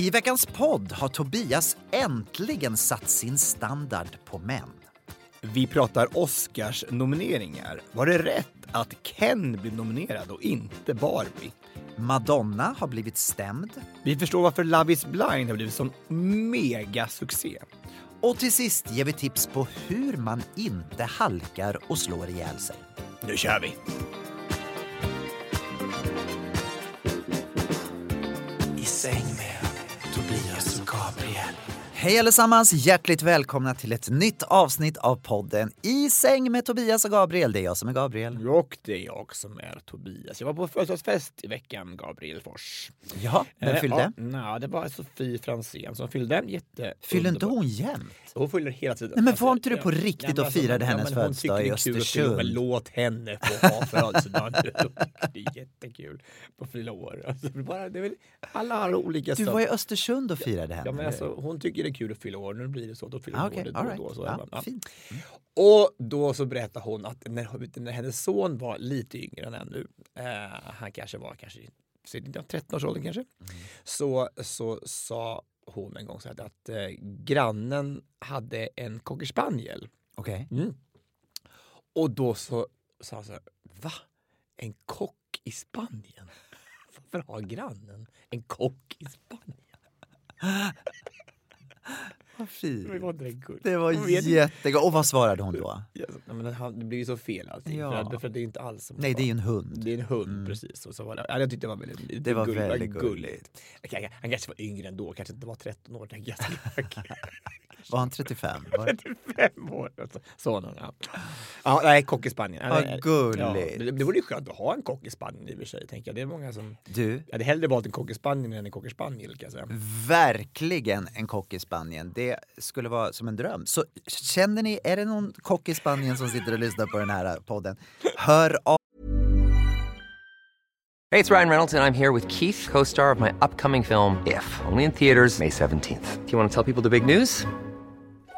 I veckans podd har Tobias äntligen satt sin standard på män. Vi pratar Oscars-nomineringar. Var det rätt att Ken blev nominerad och inte Barbie? Madonna har blivit stämd. Vi förstår varför Love is blind har blivit sån megasuccé. Och till sist ger vi tips på hur man inte halkar och slår ihjäl sig. Nu kör vi! Hej allesammans! Hjärtligt välkomna till ett nytt avsnitt av podden I säng med Tobias och Gabriel. Det är jag som är Gabriel. Och det är jag som är Tobias. Jag var på födelsedagsfest i veckan, Gabriel Fors. Ja, vem Eh, fyllde? Ja, na, det var Sofie Fransén som fyllde. Jätte Fyller inte hon jämt? Hon fyller hela tiden. Nej, men var inte du på ja. riktigt och firade ja, hennes hon födelsedag i år, Men Östersund? låt henne få ha födelsedag. Det är jättekul på fylla år. Alltså, bara, väl, alla har olika Du var i Östersund och firade henne. Ja, men alltså, hon tycker det är kul att fylla år. Nu blir det så. Då fyller ah, hon okej, år. right. då, så, ja, ja. fint. Och då så berättar hon att när, när hennes son var lite yngre än ännu, eh, han kanske var kanske i 13-årsåldern kanske, så, så sa hon en gång så här att eh, grannen hade en cocker spaniel. Okej. Mm. Och då så sa han så här, va? En kock i Spanien? Varför har grannen en kock i Spanien? Vad fint. Det var det gulligt? Var jättegott. Och vad svarade hon då? Ja, men det blir ju så fel allting. Ja. För, att, för att det är inte alls som Nej, det är ju en hund. Det är en hund precis. Och så var det, ja, jag tyckte det var väldigt Det var gull- väldigt gulligt. Han, han kanske var yngre ändå, kanske inte var 13 år. jag. Var han 35? Var... 35 år. Alltså, Sonen, ja. ja. Nej, kock i Spanien. Vad Nej, gulligt. Ja, det, det vore ju skönt att ha en kock i Spanien i och för sig. Tänker jag. Det är många som... Du, Jag hade hellre valt en kock i Spanien än en kan jag säga. verkligen en kock i Spanien. Det skulle vara som en dröm. Så känner ni, är det någon kock i Spanien som sitter och lyssnar på den här äh, podden? Hör av Hej, det är Ryan Reynolds, och jag är här med Keith, co star of my upcoming film, If, only in theaters, May 17th. Do you want to tell people the big news?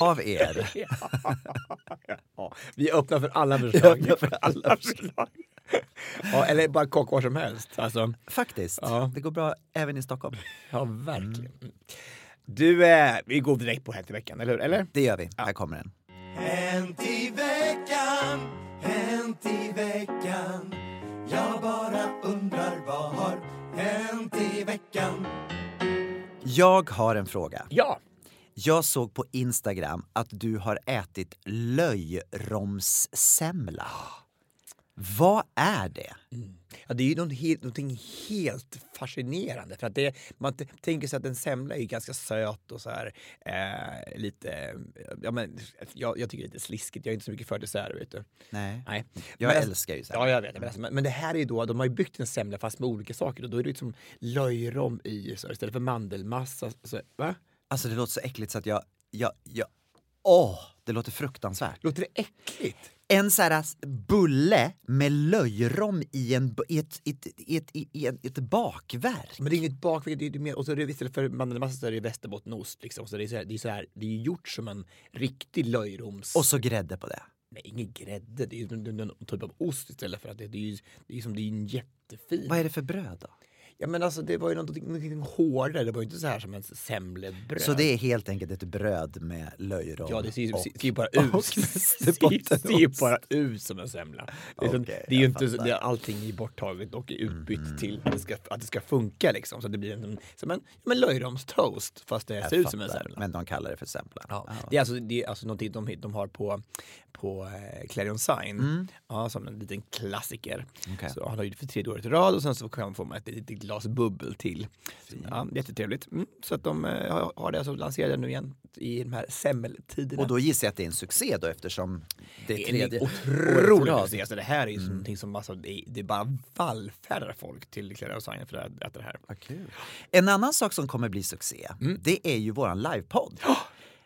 Av er. Ja, vi är öppna för alla Vi är förslag. för alla förslag. Ja, eller bara kock var som helst. Alltså, Faktiskt. Ja. Det går bra även i Stockholm. ja, verkligen. Du, eh, vi går direkt på Hänt i veckan, eller hur? Eller? Det gör vi. Här kommer den. Hänt i veckan, hänt i veckan Jag bara undrar vad har hänt i veckan Jag har en fråga. Ja. Jag såg på Instagram att du har ätit löjromssemla. Vad är det? Ja, det är ju något helt, någonting helt fascinerande. För att det, man tänker sig att en semla är ganska söt och så här, eh, lite... Ja, men, jag, jag tycker det är lite sliskigt. Jag är inte så mycket för dessert. Vet du. Nej. Nej. Jag Men- älskar ju semla. Ja, jag vet. Men, men men det här är ju då, de har ju byggt en semla fast med olika saker. Och då är det liksom löjrom i så, istället för mandelmassa. Så, va? Alltså det låter så äckligt så att jag... jag, jag åh, det låter fruktansvärt. Låter det äckligt? En sån här bulle med löjrom i, en, i, ett, i, ett, i, ett, i ett, ett bakverk. Men det är inget bakverk, det är mer, och så är det istället för mandelmassa så är det västerbottenost. Liksom. Så det är, så här, det, är så här, det är gjort som en riktig löjroms... Och så grädde på det. Nej, ingen grädde. Det är ju någon, typ av ost istället för att det, det är ju det är som det är en jättefin... Vad är det för bröd då? Ja men alltså det var ju någonting, någonting hårdare, det var ju inte så här som en semlebröd. Så det är helt enkelt ett bröd med löjrom Ja, det ser ju och- ser ju bara ut. och ser ju bara ut som en semla. Det är, som- Okej, det är ju jag inte, så- det, allting är borttaget och är utbytt till att det, ska, att det ska funka liksom. Så det blir en, som en, en löjromstoast fast det ser ut som en semla. Men de kallar det för sempla. Ja. Det är alltså, det är alltså någonting de, de har på, på eh, Clarion Sign. Ja, som en liten klassiker. Mm. Okej. Så han har ju det för tredje året i rad och sen så kan man få ett litet glas bubbel till. Ja, jättetrevligt. Mm. Så att de eh, har- det alltså lanserade nu igen i de här semmeltiderna. Och då gissar jag att det är en succé då eftersom det är tredje en året i otrolig rad. succé. Alltså det här är ju någonting som alltså, det, det bara vallfärdar folk till Clarion Sign för att äta det här. Kul. En annan sak som kommer bli succé, Mm. det är ju våran livepodd.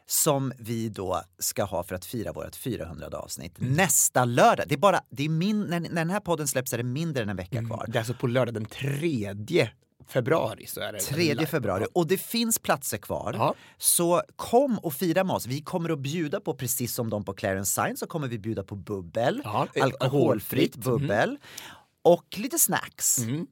Som vi då ska ha för att fira vårt 400 avsnitt Mm. nästa lördag. Det är bara, det är min, när, när den här podden släpps är det mindre än en vecka kvar. Mm. Det är alltså på lördag den 3 februari så är det. 3 februari och det finns platser kvar. Ja. Så kom och fira med oss. Vi kommer att bjuda på, precis som de på Clarence Sign, så kommer vi bjuda på bubbel, Ja, eh, alkoholfritt alkoholfritt. bubbel och lite snacks. Mm.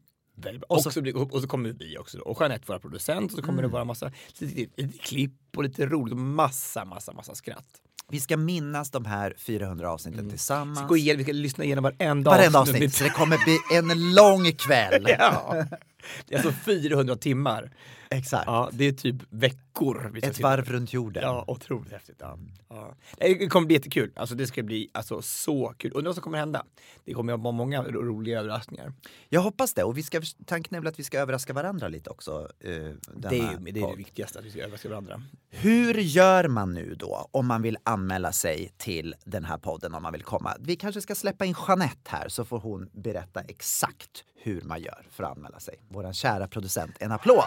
Väldigt bra. Och Och så- så, blir- och så kommer vi också då. och Jeanette våra producent och så kommer det vara massa lite, klipp och lite roligt och massa, massa, massa skratt. Vi ska minnas de här 400 avsnitten Vi tillsammans. ska gå igenom, vi ska lyssna igenom varenda Varenda avsnitt, så det kommer bli en lång kväll. Ja. Det är alltså 400 timmar. Exakt. Ja, det är typ veckor. Ett varv runt jorden. Ja, otroligt häftigt. Ja. Ja. Det kommer bli jättekul. Alltså, det ska bli alltså, så kul. Undrar vad som kommer hända. Det kommer att vara många ro- roliga överraskningar. Jag hoppas det. Och vi ska, tanken är väl att vi ska överraska varandra lite också. eh, Det är, det är det viktigaste, att vi ska överraska varandra. Hur gör man nu då om man vill anmäla sig till den här podden om man vill komma? Vi kanske ska släppa in Jeanette här så får hon berätta exakt hur man gör för att anmäla sig. Vår kära producent, en applåd!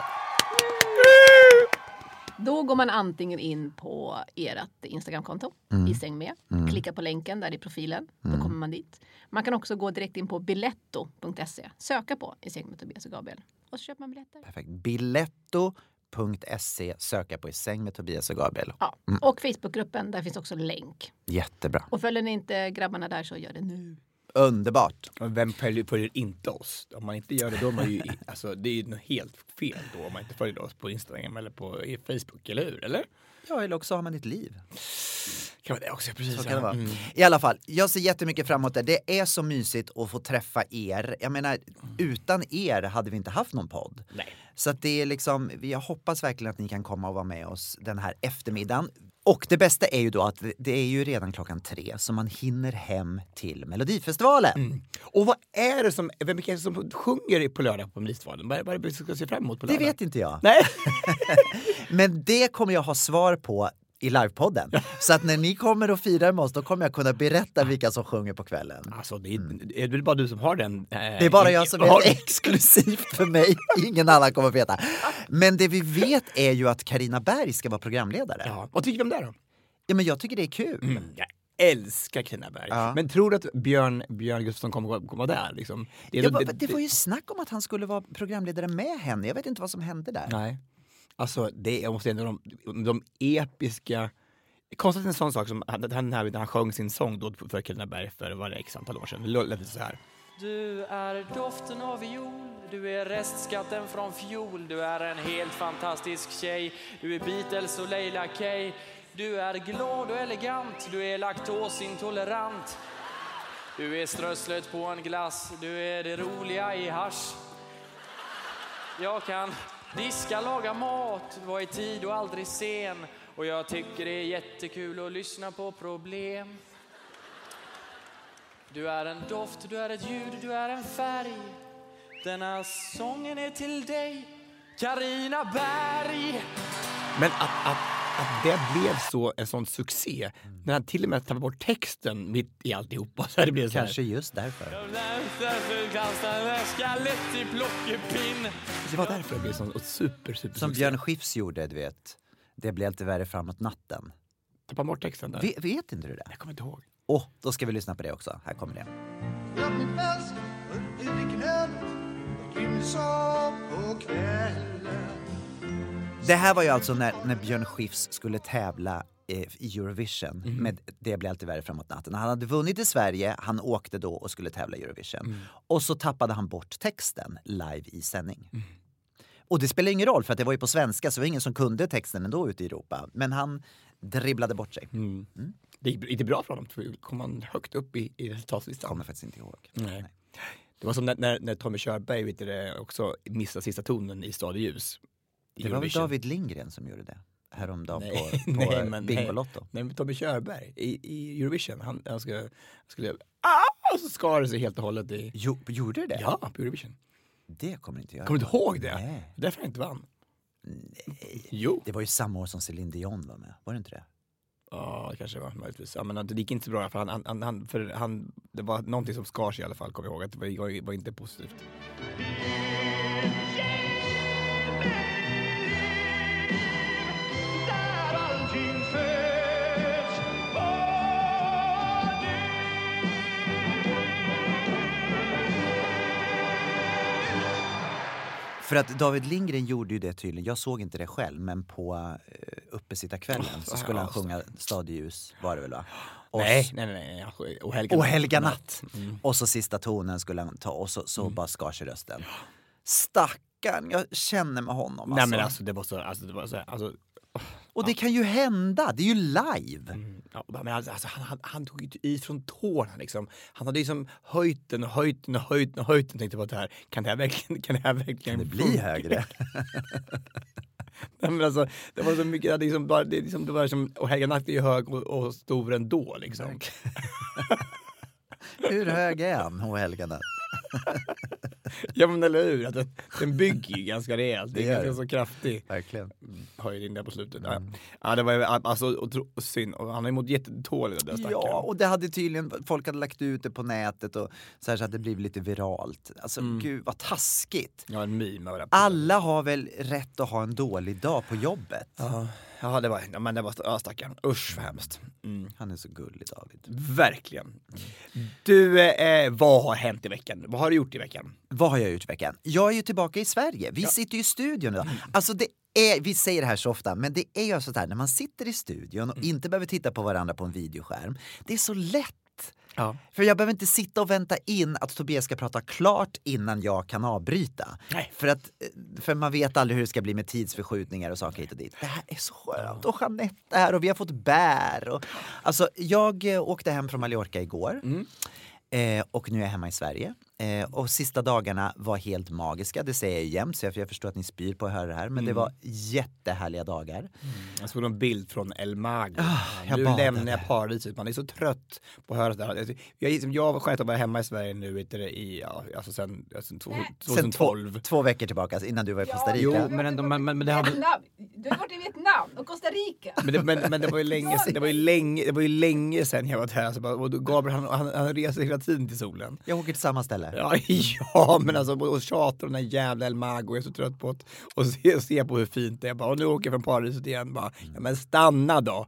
Då går man antingen in på ert Instagramkonto Mm. i säng med. Klicka på länken där i profilen. Då kommer man dit. Man kan också gå direkt in på biletto.se. Söka på i säng med Tobias och Gabriel. Och så köper man biljetter. Perfekt. Biletto.se, söka på I säng med Tobias och Gabriel. Ja. Och Facebookgruppen, där finns också länk. Jättebra. Och följer ni inte grabbarna där så gör det nu. Underbart. Vem följer, följer inte oss? Om man inte gör det, då är man ju, alltså, det är ju något helt fel då om man inte följer oss på Instagram eller på Facebook, eller hur? Eller? Ja, eller också har man ett liv. Kan det också, precis. Så kan det vara. Mm. I alla fall, jag ser jättemycket fram emot det. Det är så mysigt att få träffa er. Jag menar, utan er hade vi inte haft någon podd. Nej. Så att det är liksom, jag hoppas verkligen att ni kan komma och vara med oss den här eftermiddagen. Och det bästa är ju då att det är ju redan klockan tre så man hinner hem till Melodifestivalen. Mm. Och vad är det som, vem är det som sjunger på lördag på Melodifestivalen? Vad är det vi ska se fram emot på Det lördag? vet inte jag. Nej. Men det kommer jag ha svar på i livepodden. Så att när ni kommer och firar med oss då kommer jag kunna berätta vilka som sjunger på kvällen. Alltså det är, det är väl bara du som har den? eh, Det är bara jag som har- är exklusivt för mig. Ingen annan kommer att veta. Men det vi vet är ju att Karina Berg ska vara programledare. Ja. Ja. Vad tycker du om det då? men jag tycker det är kul. Mm. Jag älskar Carina Berg. Ja. Men tror du att Björn, Björn Gustafsson kommer komma där? Liksom? Det, Ja, då- va- det var ju snack om att han skulle vara programledare med henne. Jag vet inte vad som hände där. Nej. Alltså, det, jag måste ändå de, de episka... Konstigt en sån sak som han, han, när han sjöng sin sång då för Carina Berg för vad det x antal år sedan. Det lät lite så här. Du är doften av viol, du är restskatten från fjol, du är en helt fantastisk tjej, du är Beatles och Leila K. Du är glad och elegant, du är laktosintolerant. Du är strösslet på en glass, du är det roliga i hasch. Jag kan diska, laga mat, vara i tid och aldrig sen. Och jag tycker det är jättekul att lyssna på problem. Du är en doft, du är ett ljud, du är en färg. Denna sången är till dig, Karina Berg. Men att, att, att det blev så en sån succé, när han till och med tappade bort texten mitt i alltihopa. Så det blev så här. Kanske just därför. I. Det var därför det blev sån super, super Som. Björn Skifs gjorde, du vet. Det blir inte värre framåt natten. Tappade bort texten där. Vet, vet inte du det? Jag kommer inte ihåg. Åh, då ska vi lyssna på det också. Här kommer det. Jag blir fast under knön Kim sa på kvällen Det här var ju alltså när, när Björn Skifs skulle tävla eh, i Eurovision, Mhm. med Det blir alltid värre framåt natten. Han hade vunnit i Sverige, han åkte då och skulle tävla i Eurovision. Mm. Och så tappade han bort texten live i sändning. Mm. Och det spelar ingen roll för att det var ju på svenska så det var ingen som kunde texten ändå ute i Europa. Men han dribblade bort sig. Mm. Det gick inte bra för honom. Kom han högt upp i, i resultatlistan? Kommer faktiskt inte ihåg. Nej. Det var som när, när, när Tommy Körberg vet du, också missade sista tonen i Stad ljus. Det var väl. David Lindgren som gjorde det häromdagen Nej, på, på nej, men- Bingolotto. Nej men Tommy Körberg i, i Eurovision, han, han skulle, han skulle ah! och så skar det sig helt och hållet i... Jo, gjorde det det? Ja, på Eurovision. Det kommer inte jag Kommer du inte ihåg det? Nej. Därför han inte vann. Nej. Jo. Det var ju samma år som Céline Dion var med, var det inte det? Ja, det kanske var möjligtvis. Ja, men det gick inte så bra för han, han, han- för han, det var någonting som skar sig i alla fall, kommer jag ihåg. Att det var, var inte positivt. För att David Lindgren gjorde ju det tydligen, jag såg inte det själv, men på uh, uppesittarkvällen så skulle han sjunga Stadljus var det väl va? Och, Nej, nej, nej. nej. nej. Och helga, Och helga natt. Mm. Och så sista tonen skulle han ta och så, så bara skar sig rösten. Stackarn, jag känner med honom Nej alltså. men alltså det var så, alltså, det var så alltså, Och det kan ju hända, det är ju live. Mm, Ja, men alltså, alltså, han, han, han tog ju i från tårna liksom. Han hade liksom höjt den och höjt den och höjt den och höjt den. Tänkte på att det här, kan det här verkligen, kan det här verkligen Kan det bli högre? Nej, men alltså, det var så mycket, det, liksom bara, det, liksom, det var som, och Natt är ju hög och, och stor ändå liksom. Hur hög är han, H. Helgarna? Ja men eller hur, att den, den bygger ju ganska rejält. Det är ganska så kraftig Verkligen. höjning där på slutet. Ja. Mm. Ja det var ju alltså otro, synd, och han har ju mått jättetåligt den Ja, och det hade tydligen, folk hade lagt ut det på nätet och så här så att det blivit lite viralt. Alltså Mm. gud vad taskigt. Ja en meme. Alla har väl rätt att ha en dålig dag på jobbet? Ja, ja det var, ja, men det var, ja stackarn. Usch vad hemskt. Mm. Han är så gullig David. Verkligen. Du, eh, vad har hänt i veckan? Vad har du gjort i veckan? Vad har jag gjort i veckan? Jag är ju tillbaka i Sverige. Vi sitter ju i studion idag. Alltså det är, vi säger det här så ofta, men det är ju så här när man sitter i studion och inte behöver titta på varandra på en videoskärm. Det är så lätt. Ja. För jag behöver inte sitta och vänta in att Tobias ska prata klart innan jag kan avbryta. Nej. För, att, eh, för man vet aldrig hur det ska bli med tidsförskjutningar och saker hit och dit. Det här är så skönt. Och Jeanette är här och vi har fått bär. Och, alltså, jag eh, åkte hem från Mallorca igår. Eh, och nu är jag hemma i Sverige. Eh, och sista dagarna var helt magiska, det säger jag jämt så jag, jag förstår att ni spyr på att höra det här. Men det var jättehärliga dagar. Jag såg en bild från El Mago. Ah, jag nu badade. lämnar jag paradiset. Man är så trött på att höra det här. Jag, jag, jag var skönt att vara hemma i Sverige nu i, ja, alltså sen, sen två- Sen två, 2012. två veckor tillbaka innan du var i Costa Rica. Jo, men, ändå, men, men, men det hade... Vietnam. Du har varit i Vietnam och Costa Rica. Men det, men, men det var ju länge, det var ju länge, det var ju länge sedan jag var där. Alltså, och då Gabriel han, han, han reser hela tiden till solen. Jag åker till samma ställe. Ja, ja men alltså och tjatar om den jävla El Mago. Jag är så trött på att och se, se på hur fint det är. Bara, och nu åker jag från paradiset igen. Bara, ja, men stanna då.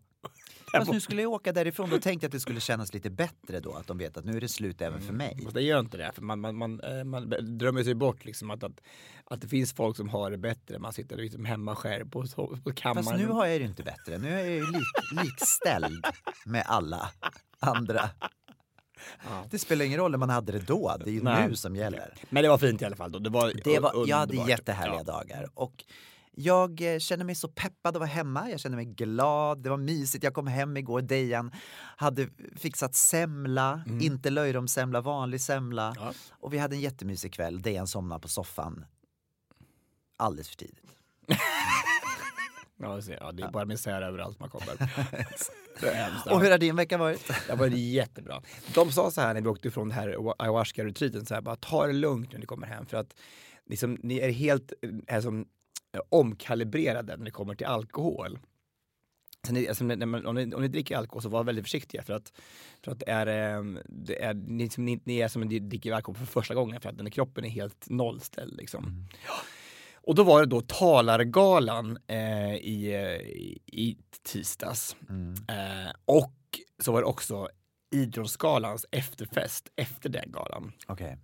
Fast nu skulle jag åka därifrån, då tänkte jag att det skulle kännas lite bättre då, att de vet att nu är det slut även för mig. Fast det gör inte det. För man, man, man, eh, man drömmer sig bort liksom att, att, att det finns folk som har det bättre. Man sitter liksom hemma själv på, på kammaren. Fast nu har jag det inte bättre, nu är jag ju lik, likställd med alla andra. Det spelar ingen roll när man hade det då, det är ju Nej. nu som gäller. Men det var fint i alla fall. Då. Det var, Det var, jag hade jättehärliga Ja. dagar. Och jag eh, kände mig så peppad att vara hemma. Jag kände mig glad. Det var mysigt. Jag kom hem igår. Dejan hade fixat semla. Inte löjromssemla, vanlig semla. Ja. Och vi hade en jättemysig kväll. Dejan somnade på soffan alldeles för tidigt. Ja, ja, det är bara misär överallt man kommer. det är hemskt. Och hur har din vecka varit? Det var jättebra. De sa så här när vi åkte ifrån det här ayahuasca-retreaten, så här, bara ta det lugnt när ni kommer hem för att liksom, ni är helt eh, omkalibrerade när det kommer till alkohol. Så ni, alltså, när man, om, ni, om ni dricker alkohol så var väldigt försiktiga för att, för att det är, eh, det är, ni, som, ni, ni är som ni dricker alkohol för första gången för att den kroppen är helt nollställd. Liksom. Ja. Och då var det då talargalan eh, i, eh, i, tisdags. Eh, och så var det också Idrottsgalans efterfest efter den galan. Okej.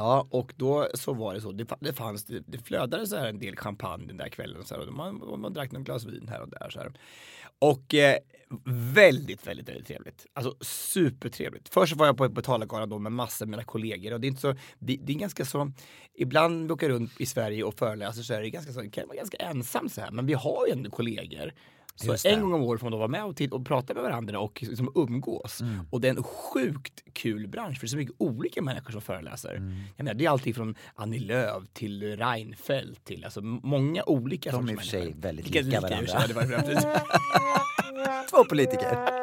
Ja, och då så var det så. Det, det fanns, det, det flödade så här en del champagne den där kvällen. Så här, och man, man drack någon glas vin här och där. Så här. Och eh, väldigt, väldigt, väldigt trevligt. Alltså supertrevligt. Först var jag på Betalargalan då med massor av mina kollegor och det är inte så, det, det är ganska så, ibland vi åker runt i Sverige och föreläser så här, det ganska så, det kan vara ganska ensamt så här, men vi har ju ändå kollegor. Så en gång om året får man då vara med och, titta och prata med varandra och liksom umgås. Mm. Och det är en sjukt kul bransch för det är så mycket olika människor som föreläser. Mm. Jag menar, det är alltid från Annie Lööf till Reinfeldt till alltså många olika De är i och för sig väldigt lika sig, varandra. Två politiker.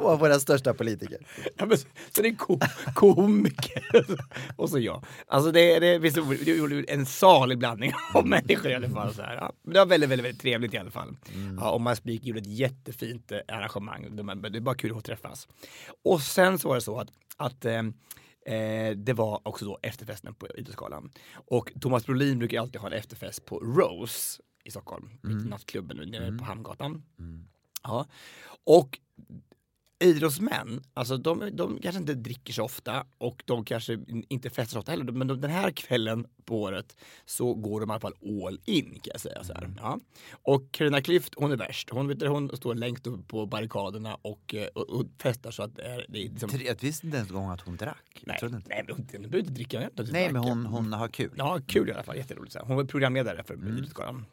Två av våra största politiker. Ja, men, så så det är ko komiker och så jag. Alltså det, det, det, är en salig blandning av människor i alla fall. Så här. Ja, men det var väldigt, väldigt, väldigt trevligt i alla fall. Ja, och Speak gjorde ett jättefint eh, arrangemang. Det, är bara kul att träffas. Och sen så var det så att, att eh, Eh, det var också då efterfesten på Idrottsgalan. Och Thomas Brolin brukar alltid ha en efterfest på Rose i Stockholm. Nattklubben nu nere på Hamngatan. Ja. Och idrottsmän, alltså de, de kanske inte dricker så ofta och de kanske inte festar så ofta heller. Men de, den här kvällen på året så går de i alla fall all in kan jag säga. Så här. Ja. Och Carina Klüft, hon är värst. Hon, vet hon står längst upp på barrikaderna och, eh, och, och festar så att det är... Det är liksom, Jag visste inte ens en gång att hon drack. Nej, inte. nej, men hon, hon behöver inte dricka. Nej, men hon, hon har kul. Ja, kul i alla fall. Jätteroligt. Så här. Hon var programledare för Idrottsgalan.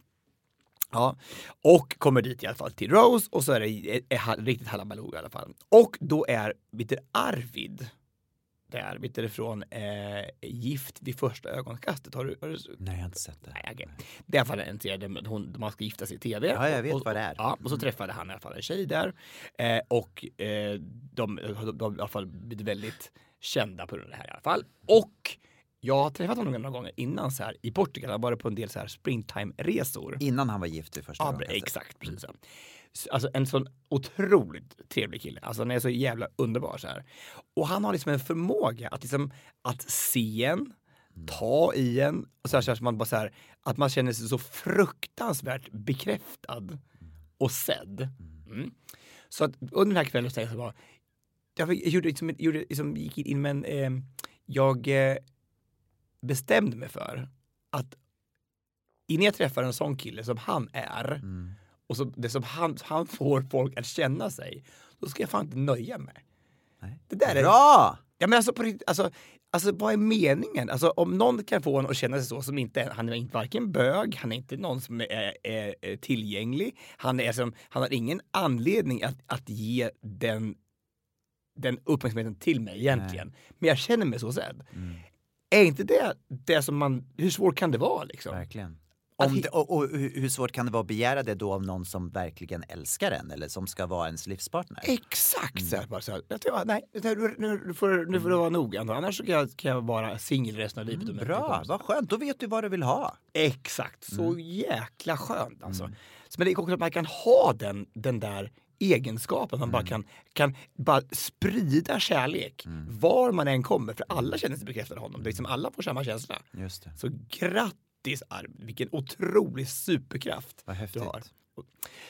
Ja, och kommer dit i alla fall till Rose och så är det ett, ett, ett, riktigt halabaloo i alla fall. Och då är du, Arvid där, vet du, från eh, Gift vid första ögonkastet. Har du, har du Nej, jag har inte sett det. Nej, okej. Det är i alla fall en serie där hon, man ska gifta sig i tv. Ja, jag vet och, vad det är. Ja, och så träffade han i alla fall en tjej där. Eh, och eh, de, de, de i alla fall blivit väldigt kända på grund av det här i alla fall. Och jag har träffat honom några gånger innan så här i Portugal. Har varit på en del så här springtime-resor. Innan han var gift i första Ja, exakt. Precis. så. Så, Alltså en sån otroligt trevlig kille. Alltså han är så jävla underbar så här. Och han har liksom en förmåga att liksom att se en, ta i en och så här, så här, man bara så här, att man känner sig så fruktansvärt bekräftad och sedd. Mm. Så att under den här kvällen så jag så bara, jag gjorde liksom, gjorde liksom, gick in med en, eh, jag eh, bestämde mig för att innan jag träffar en sån kille som han är Mm. och så, det som han, han får folk att känna sig, då ska jag fan inte nöja mig. Nej. Det där är, Bra! Ja, men alltså, på, alltså, alltså vad är meningen? Alltså, om någon kan få en att känna sig så som inte är, han är inte varken bög, han är inte någon som är, är, är tillgänglig, han, är som, han har ingen anledning att, att ge den, den uppmärksamheten till mig egentligen. Men jag känner mig så sedd. Mm. Är inte det det som man, hur svårt kan det vara liksom? Verkligen. Det, och, och hur svårt kan det vara att begära det då av någon som verkligen älskar en eller som ska vara ens livspartner? Exakt så här, bara så här. Jag nej, nu, nu, nu, får, nu får det vara nog. Annars så kan jag, kan jag vara singel resten av livet. inte Bra, vad skönt. Då vet du vad du vill ha. Exakt, så jäkla skönt alltså. Så, men det är också att man kan ha den, den där egenskapen, man bara kan, kan bara sprida kärlek var man än kommer, för alla känner sig bekräftade av honom. Det är liksom alla får samma känsla. Just det. Så grattis Arvid, vilken otrolig superkraft Vad du häftigt. har.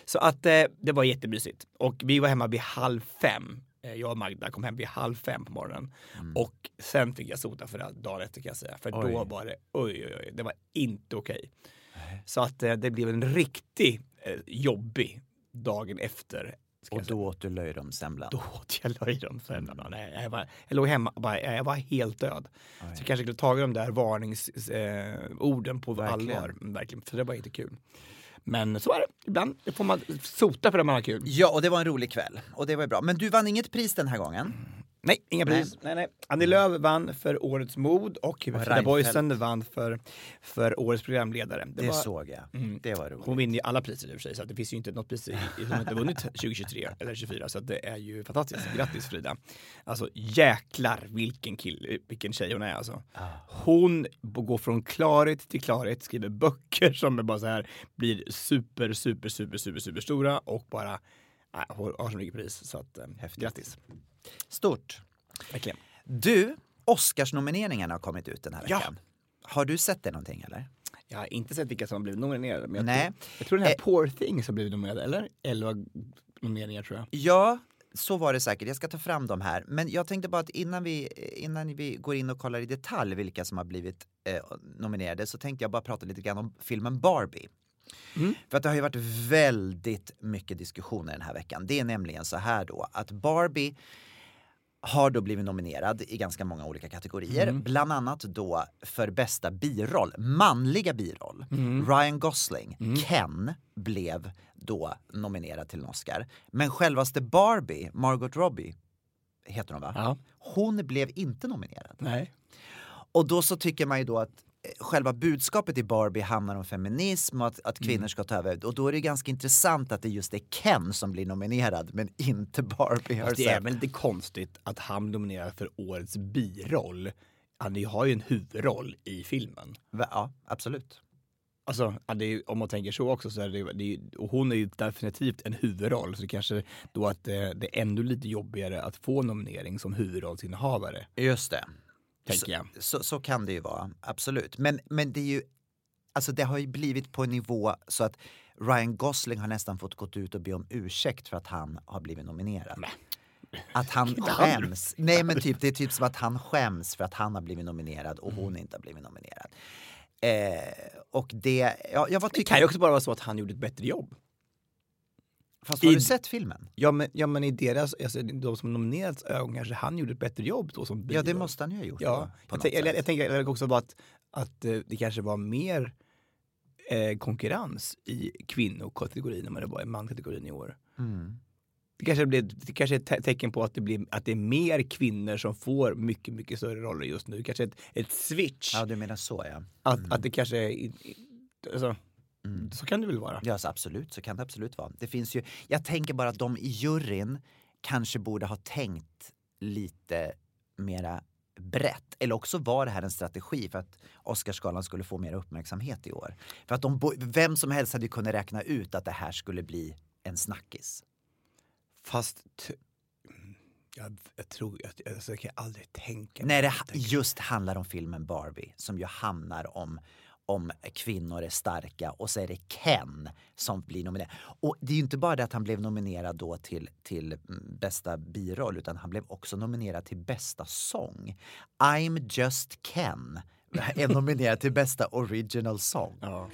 Så att eh, det var jättemysigt. Och vi var hemma vid halv fem. Eh, Jag och Magda kom hem vid halv fem på morgonen. Och sen fick jag sota för det dagen efter kan jag säga. För Oj. då var det, oj oj oj, det var inte okej. Så att eh, det blev en riktigt eh, jobbig dagen efter. Och då åt du löjromssemlan. Då åt jag löjromsemlan. Nej, jag, var, jag låg hemma bara, jag var helt död. Så jag kanske skulle tagit de där varningsorden eh, på Verkligen. allvar. Mm, Verkligen, för det var inte kul. Men så är det. Ibland får man sota för det man har kul. Ja, och det var en rolig kväll. Och det var ju bra. Men du vann inget pris den här gången. Nej, inga pris. Nej, nej. Annie Lööf vann för Årets mod och Frida. Boysen vann för, för Årets programledare. Det, var- såg jag. Mm. Det var roligt. Hon vinner ju alla priser i och för sig, så det finns ju inte något pris som inte vunnit 2023 eller 2024. Så det är ju fantastiskt. Grattis Frida. Alltså jäklar vilken kill, vilken tjej hon är alltså. Hon b- går från klarhet till klarhet, skriver böcker som är bara så här, blir super, super, super, super, super stora och bara äh, har har så mycket pris. Så att, eh, Häftigt. grattis. Stort. Verkligen. Du, Oscarsnomineringarna har kommit ut den här Ja. veckan. Har du sett det någonting eller? Jag har inte sett vilka som har blivit nominerade. Men jag, Nej. Tror, jag tror den här Eh. Poor Things har blivit nominerad, eller? 11 nomineringar tror jag. Ja, så var det säkert. Jag ska ta fram dem här. Men jag tänkte bara att innan vi, innan vi går in och kollar i detalj vilka som har blivit eh, nominerade så tänkte jag bara prata lite grann om filmen Barbie. För att det har ju varit väldigt mycket diskussioner den här veckan. Det är nämligen så här då att Barbie har då blivit nominerad i ganska många olika kategorier. Bland annat då för bästa biroll, manliga biroll. Ryan Gosling, Ken, blev då nominerad till en Oscar. Men självaste Barbie, Margot Robbie, heter hon va? Ja. Hon blev inte nominerad. Nej. Och då så tycker man ju då att själva budskapet i Barbie handlar om feminism och att, att Mm. kvinnor ska ta över. Och då är det ganska intressant att det just är Ken som blir nominerad men inte Barbie det är väl lite konstigt att han nominerar för årets biroll. Han har ju en huvudroll i filmen. Ja, absolut. Alltså, är, om man tänker så också så är det, det och hon är ju definitivt en huvudroll så det kanske då att det, det är ännu lite jobbigare att få nominering som huvudrollsinnehavare, Just det. Tänker så, jag. Så, så kan det ju vara, absolut. Men, men det är ju, alltså det har ju blivit på en nivå så att Ryan Gosling har nästan fått gått ut och be om ursäkt för att han har blivit nominerad. Att han skäms. Nej men typ, det är typ som att han skäms för att han har blivit nominerad och hon inte har blivit nominerad. Eh, och det, ja, jag vad Det tycker kan ju också bara vara så att han gjorde ett bättre jobb. Fast har i- du sett filmen? Ja men, ja, men i deras, alltså, de som nominerats ögon kanske han gjorde ett bättre jobb då som Ja det måste han ju ha gjort. Ja, då, jag, sätt. jag tänker också bara att, att eh, det kanske var mer eh, konkurrens i kvinnokategorin än vad det var i mankategorin i år. Mm. Det kanske, blir, det kanske är ett te- tecken på att det, blir, att det är mer kvinnor som får mycket, mycket större roller just nu. Kanske ett, ett switch. Ja du menar så ja. Att, att det kanske är... Alltså, Mm. Så kan det väl vara? Ja, så absolut, så kan det absolut vara. Det finns ju, jag tänker bara att de i juryn kanske borde ha tänkt lite mera brett. Eller också var det här en strategi för att Oscarsgalan skulle få mer uppmärksamhet i år. För att de, vem som helst hade ju kunnat räkna ut att det här skulle bli en snackis. Fast jag, jag tror att alltså, jag kan aldrig tänka När det det- just handlar om filmen Barbie som ju handlar om om kvinnor är starka och så är det Ken som blir nominerad. Och det är ju inte bara det att han blev nominerad då till, till mm, bästa biroll utan han blev också nominerad till bästa sång. I'm just Ken är nominerad till bästa original song. Ja.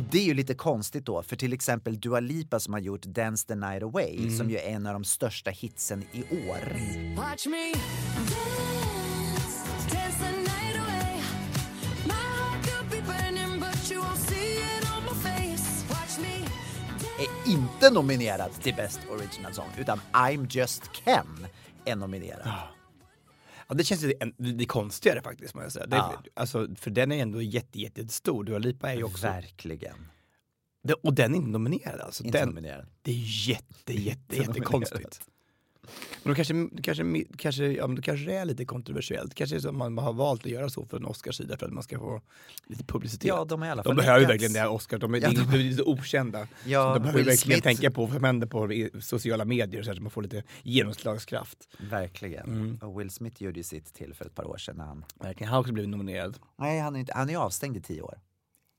Och det är ju lite konstigt då, för till exempel Dua Lipa som har gjort Dance the night away som ju är en av de största hitsen i år. Watch me dance, dance the night away. My heart could be burning, but you won't see it on my face. Watch me är inte nominerad till Best Original Song utan I'm just Ken är nominerad. Ja, det känns lite konstigare faktiskt. Jag säga. Det, Ja. alltså, för den är ändå jätte, jätte, jättestor. Dua Lipa är ju också... Verkligen. Det, och den är inte nominerad alltså. Inte den, nominerad. Det är jätte, jätte, jättekonstigt. Men då kanske, kanske, kanske, ja, då kanske det är lite kontroversiellt. Kanske är så att man har valt att göra så för en Oscarssida för att man ska få lite publicitet. Ja, de har i de behöver lyckats. verkligen det här Oscar. De är, Ja, de, de- är lite okända. Ja, så de behöver Will verkligen Smith- tänka på vad som händer på sociala medier så att man får lite genomslagskraft. Verkligen. Mm. Och Will Smith gjorde ju sitt till för ett par år sedan. När han... Verkligen. Han har också blivit nominerad. Nej, han är, inte, han är avstängd i tio år.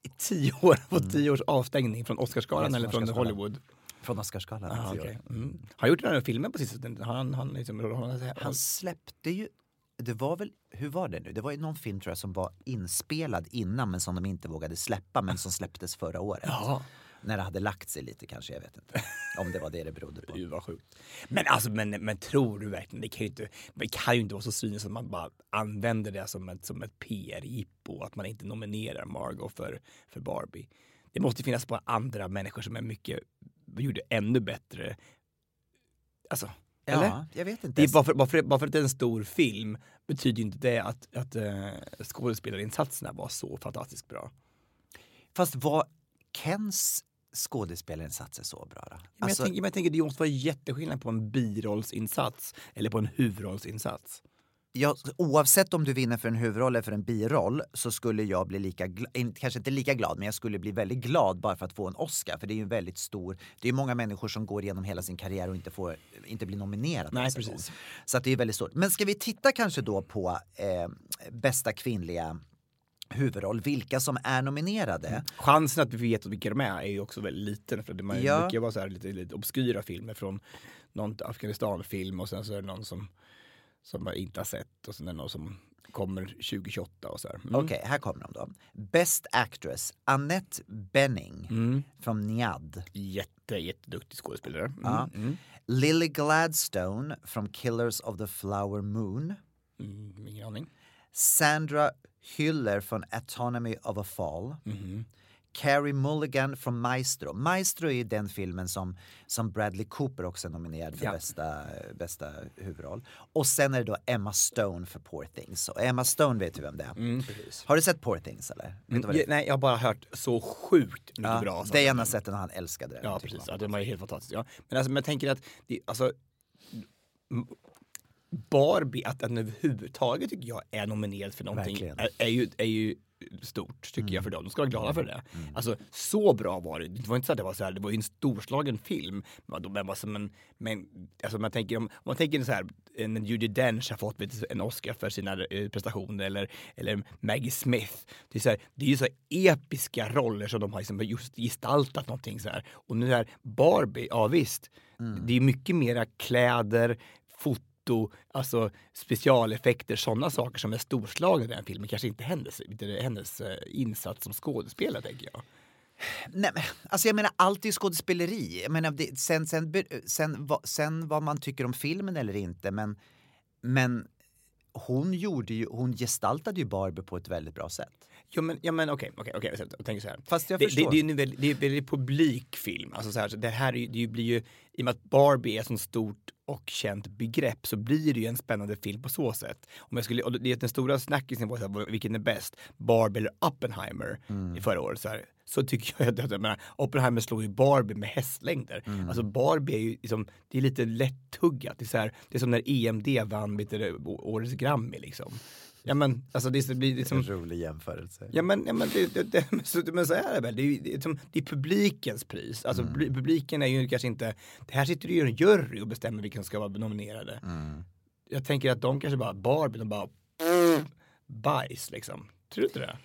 I tio år, fått tio års avstängning från Oscarsgalan Mm. Eller från från. Hollywood. Från Oscarsgalan. Ah, tio okay. mm. Har han gjort några filmer på sistone? Han, han, liksom, han, han, Han släppte ju, det var väl, hur var det nu? Det var ju någon film tror jag som var inspelad innan men som de inte vågade släppa men som släpptes förra året. Ja. När det hade lagt sig lite kanske, jag vet inte. Om det var det det berodde på. Gud vad sjukt. Men alltså, men, men tror du verkligen, det kan ju inte, det kan ju inte vara så cyniskt att man bara använder det som ett, som ett PR-jippo, att man inte nominerar Margot för, för Barbie. Det måste finnas bara andra människor som är mycket, gjorde ännu bättre. Alltså, eller? Ja, jag vet inte. Det är bara, för, bara, för, bara för att det är en stor film betyder inte det att, att uh, skådespelarinsatserna var så fantastiskt bra. Fast var Kens skådespelarinsatser så bra då? Men Alltså, jag, tänker, men jag tänker det måste vara jätteskillnad på en birollsinsats eller på en huvudrollsinsats. Jag, oavsett om du vinner för en huvudroll eller för en biroll så skulle jag bli lika, kanske inte lika glad, men jag skulle bli väldigt glad bara för att få en Oscar. För det är ju en väldigt stor, det är många människor som går igenom hela sin karriär och inte, får, inte blir nominerade. Nej, en precis. Så att det är väldigt stort. Men ska vi titta kanske då på eh, bästa kvinnliga huvudroll, vilka som är nominerade? Chansen att vi vet vilka de är är ju också väldigt liten. För det man Ja. brukar vara så här lite, lite obskyra filmer från någon Afghanistan-film och sen så är det någon som, som man inte har sett och sen är det någon som kommer 2028 och så här. Mm. Okej, här kommer de då. Best Actress, Annette Bening Mm. från Niad. Jätte, jätteduktig skådespelare. Mm. Ja. Mm. Lily Gladstone från Killers of the Flower Moon. Mm, ingen aning. Sandra Hyller från Autonomy of a Fall. Carrie Mulligan från Maestro. Maestro är den filmen som, som Bradley Cooper också är nominerad för Ja. bästa, bästa huvudroll. Och sen är det då Emma Stone för Poor Things. Och Emma Stone vet du vem det är. Mm. Har du sett Poor Things eller? Det Ja, nej, jag har bara hört så sjukt mycket Ja, bra. Dejan har sett den han älskade den. Ja, precis. Ja, det var ju helt fantastiskt. Ja. Men, alltså, men jag tänker att det, alltså, Barbie, att den överhuvudtaget tycker jag är nominerad för någonting är, är, ju, är ju stort tycker jag för dem. De ska vara glada för det. Alltså så bra var det. Det var inte så att det var så här, det var ju en storslagen film. Men, men, alltså, men, men alltså, man tänker om, om man tänker så här, en Judi Dench har fått en Oscar för sina eh, prestationer eller, eller Maggie Smith. Det är, så här, det är ju så episka roller som de har liksom just gestaltat någonting så här. Och nu är Barbie, ja visst, det är mycket mera kläder, foto, alltså specialeffekter, sådana saker som är storslagna i den filmen. Kanske inte hennes, är hennes eh, insats som skådespelare tänker jag. Nej, men, alltså jag menar, allt är ju skådespeleri. Jag menar, det, sen, sen, sen, vad- sen vad man tycker om filmen eller inte, men, men hon, gjorde ju, hon gestaltade ju Barbie på ett väldigt bra sätt. Ja men, ja, men okej, okej, okej, jag tänker så här. Fast jag det, förstår. Det, det, är en väldigt, det är en väldigt publikfilm. Alltså så här, så det här är, det blir ju, i och med att Barbie är ett sånt stort och känt begrepp så blir det ju en spännande film på så sätt. Om jag skulle, och det är den stora snackisen så här, vilken är bäst, Barbie eller Oppenheimer i förra året. Så, här, så tycker jag att jag menar, Oppenheimer slår ju Barbie med hästlängder. Alltså Barbie är ju liksom, det är lite lättuggat. Det är, så här, det är som när EMD vann du, årets Grammy liksom. Ja men alltså det, det blir liksom En rolig jämförelse. Ja men, ja, men, det, det, det, men, så, men så är det väl. Det är, det, som- det är publikens pris. Alltså Mm. publi- publiken är ju kanske inte, det här sitter ju en jury och bestämmer vilka som ska vara nominerade. Mm. Jag tänker att de kanske bara, Barbie, de bara bajs liksom. Tror du inte det?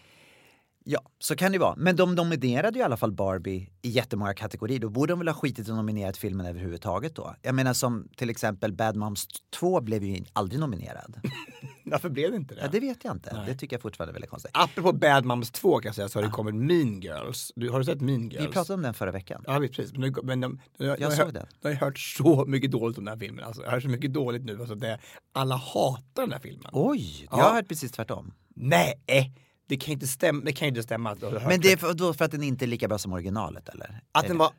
Ja, så kan det vara. Men de nominerade ju i alla fall Barbie i jättemånga kategorier. Då borde de väl ha skitit i att nominera filmen överhuvudtaget då. Jag menar som till exempel Bad Moms 2 blev ju aldrig nominerad. Varför blev det inte det? Ja, det vet jag inte. Det tycker jag fortfarande är väldigt konstigt. Apropå Bad Moms 2 kan jag säga så har det kommit Mean Girls. Du, har du sett Mean Girls? Vi pratade om den förra veckan. Ja, precis. Men, nu, men de, de, de, Jag har såg den. De har hört så mycket dåligt om den här filmen. Alltså, jag har hört så mycket dåligt nu. Alltså, det, alla hatar den här filmen. Oj, jag Ja. har hört precis tvärtom. Nej, det kan inte stämma. Det kan inte stämma Men det är för, för att den inte är lika bra som originalet eller? Att Är den var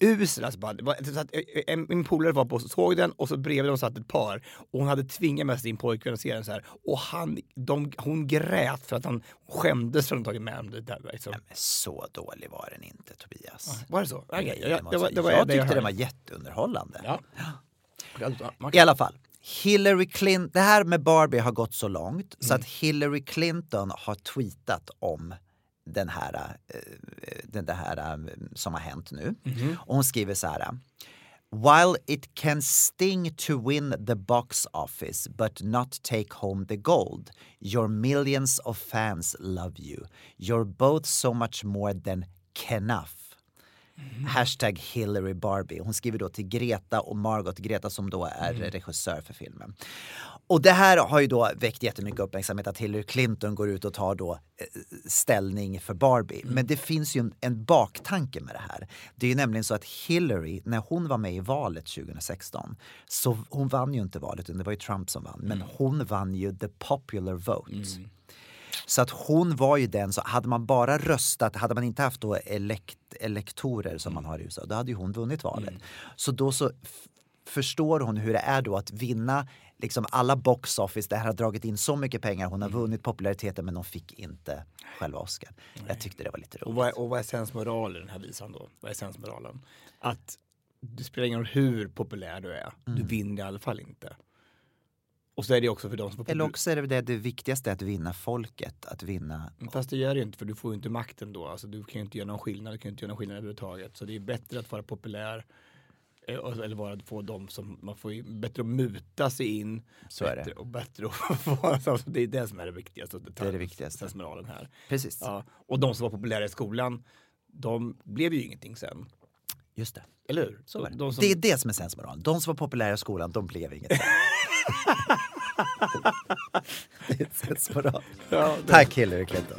urusel. Alltså bara, så att, eh, en, min polare var på och såg den och så bredvid dem satt ett par och hon hade tvingat med sin pojkvän att se den så här och han, de, hon grät för att han skämdes för att han tagit med det där. Liksom. Men så dålig var den inte Tobias. Var det så? Nej, jag, jag, måste- det var, det var jag tyckte den hörde. var jätteunderhållande. Ja. I alla fall. Hillary Clinton, det här med Barbie har gått så långt så Mm. att Hillary Clinton har tweetat om den här, eh, den det här eh, som har hänt nu. Mm-hmm. Och hon skriver så här. While it can sting to win the box office but not take home the gold, your millions of fans love you. You're both so much more than enough. Hashtag Hillary Barbie. Hon skriver då till Greta och Margot, Greta som då är regissör för filmen. Och det här har ju då väckt jättemycket uppmärksamhet att Hillary Clinton går ut och tar då eh, ställning för Barbie. Men det finns ju en, en baktanke med det här. Det är ju nämligen så att Hillary, när hon var med i valet 2016, så hon vann ju inte valet, utan det var ju Trump som vann. Men hon vann ju the popular vote. Så att hon var ju den, så hade man bara röstat, hade man inte haft då elekt, elektorer som man har i USA, då hade ju hon vunnit valet. Så då så förstår hon hur det är då att vinna liksom alla box office, det här har dragit in så mycket pengar, hon har vunnit populariteten men hon fick inte själva Oscar. Jag tyckte det var lite Och roligt. vad, är, och vad är sensmoralen i den här visan då? Vad är sensmoralen? Att det spelar ingen roll hur populär du är, du vinner i alla fall inte. Och så är det också för de som Eller också är det det, det viktigaste att vinna folket, att vinna Fast det gör det ju inte för du får ju inte makten då. Alltså, du kan ju inte göra någon skillnad, du kan ju inte göra någon skillnad överhuvudtaget. Så det är bättre att vara populär och- eller vara få dem som, man får ju bättre att muta sig in. Så är bättre, det. Och bättre att få, alltså, det är det som är det viktigaste. Det är det viktigaste. Här. Precis. Ja. Och de som var populära i skolan, de blev ju ingenting sen. Just det. Eller hur? Så var det. De som, det är det som är sensmoralen. De som var populära i skolan, de blev inget. det är sensmoral. Ja, det- Tack Hillary Clinton.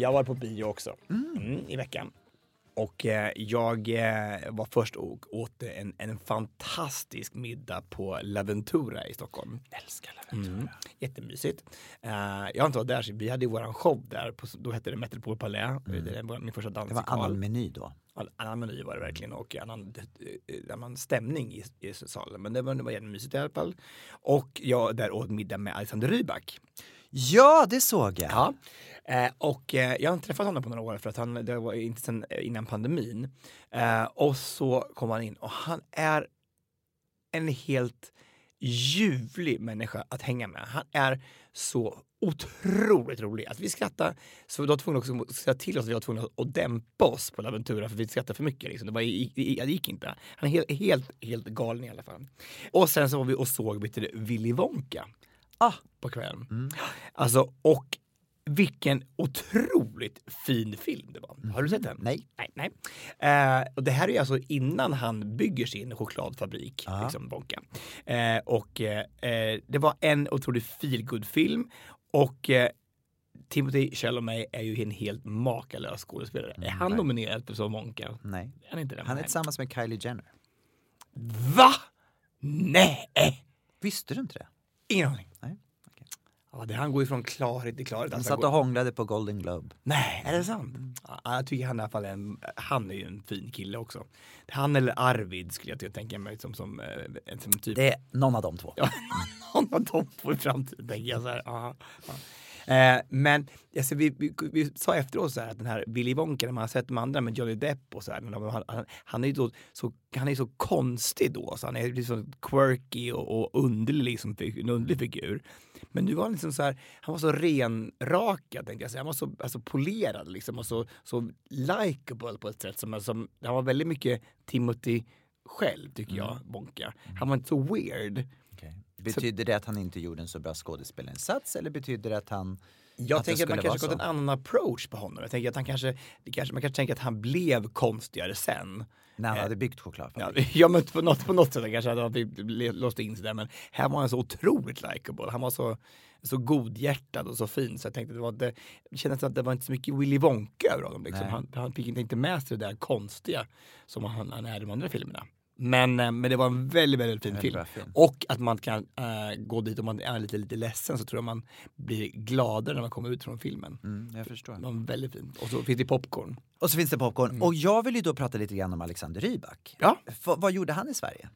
Jag varit på bio också mm, i veckan. Och eh, jag eh, var först och åt en, en fantastisk middag på Laventura i Stockholm. Älskar Laventura. Mm, jättemysigt. Eh, jag har inte varit där, så vi hade ju våran show där, på, då hette det Metropol Palais. Det var min första Det var dansikal. annan meny då. Annan meny var det verkligen och annan, annan stämning i, i salen. Men det var, det var jättemysigt i alla fall. Och jag där åt middag med Alexander Rybak. Ja, det såg jag. Ja. Eh, och eh, jag har inte träffat honom på några år för att han, det var inte sen eh, innan pandemin. Eh, och så kom han in och han är en helt ljuvlig människa att hänga med. Han är så otroligt rolig. Att vi skrattade, så vi var tvungna också att säga till oss att vi var tvungna att dämpa oss på Laventura för vi skrattade för mycket. Liksom. Det, var, det, gick inte. Han är helt, helt, helt galen i alla fall. Och sen så var vi och såg vet du, Willy Wonka Ah. på kvällen. Alltså, och vilken otroligt fin film det var. Har du sett den? Nej. Nej. nej. Eh, och det här är alltså innan han bygger sin chokladfabrik, liksom Bonka. Eh, och eh, eh, det var en otroligt feelgood film och eh, Timothy Chalamet är ju en helt makalös skådespelare. är han nominerad för som Wonka? Nej. Är han inte det? Han är Nej. tillsammans med Kylie Jenner. Va? Nej! Visste du inte det? Ingen aning. Nej. Ja, det, han går ju från klarhet till klarhet. De Alltså, satt han och hånglade på Golden Globe. Nej, är det sant? Ja, jag tycker han i alla fall är en, han är ju en fin kille också. Han eller Arvid skulle jag tänka mig som, som, eh, som typ Det är någon av de två. Ja, någon av dem får i framtiden tänker jag så här. aha, ja. Eh, men alltså, vi, vi, vi sa efteråt så här att den här Willy Wonka, när man har sett de andra med Johnny Depp och så här, han, han, han är ju så, så, han är så konstig då, så han är liksom quirky och, och underlig, liksom, en underlig figur. Men nu var han liksom så här, han var så renrakad tänkte jag säga. Han var så alltså, polerad liksom och så, så likable på ett sätt som, som, han var väldigt mycket Timothy själv tycker jag, Wonka. Han var inte så weird. Betyder det att han inte gjorde en så bra skådespelarinsats eller betyder det att han... Jag att tänker att man kanske gått en annan approach på honom. Jag tänker att han kanske, kanske, man kanske tänker att han blev konstigare sen. När han Eh, hade byggt Ja, chokladfabrik. ja men på något, på något sätt kanske att han låst in sig där. Men här var han så otroligt likable. Han var så, så godhjärtad och så fin. Så jag tänkte det, var, det, det kändes att det var inte så mycket Willy Wonka över honom. Liksom. Han, han fick inte, inte med sig det där konstiga som han, han är i de andra filmerna. Men, eh, men det var en väldigt, väldigt fin film. film. Och att man kan äh, gå dit om man är lite, lite ledsen så tror jag man blir gladare när man kommer ut från filmen. Mm, jag förstår. Det var väldigt fint. Och så finns det popcorn. Och så finns det popcorn. Och jag vill ju då prata lite grann om Alexander Rybak. Ja. F- vad gjorde han i Sverige?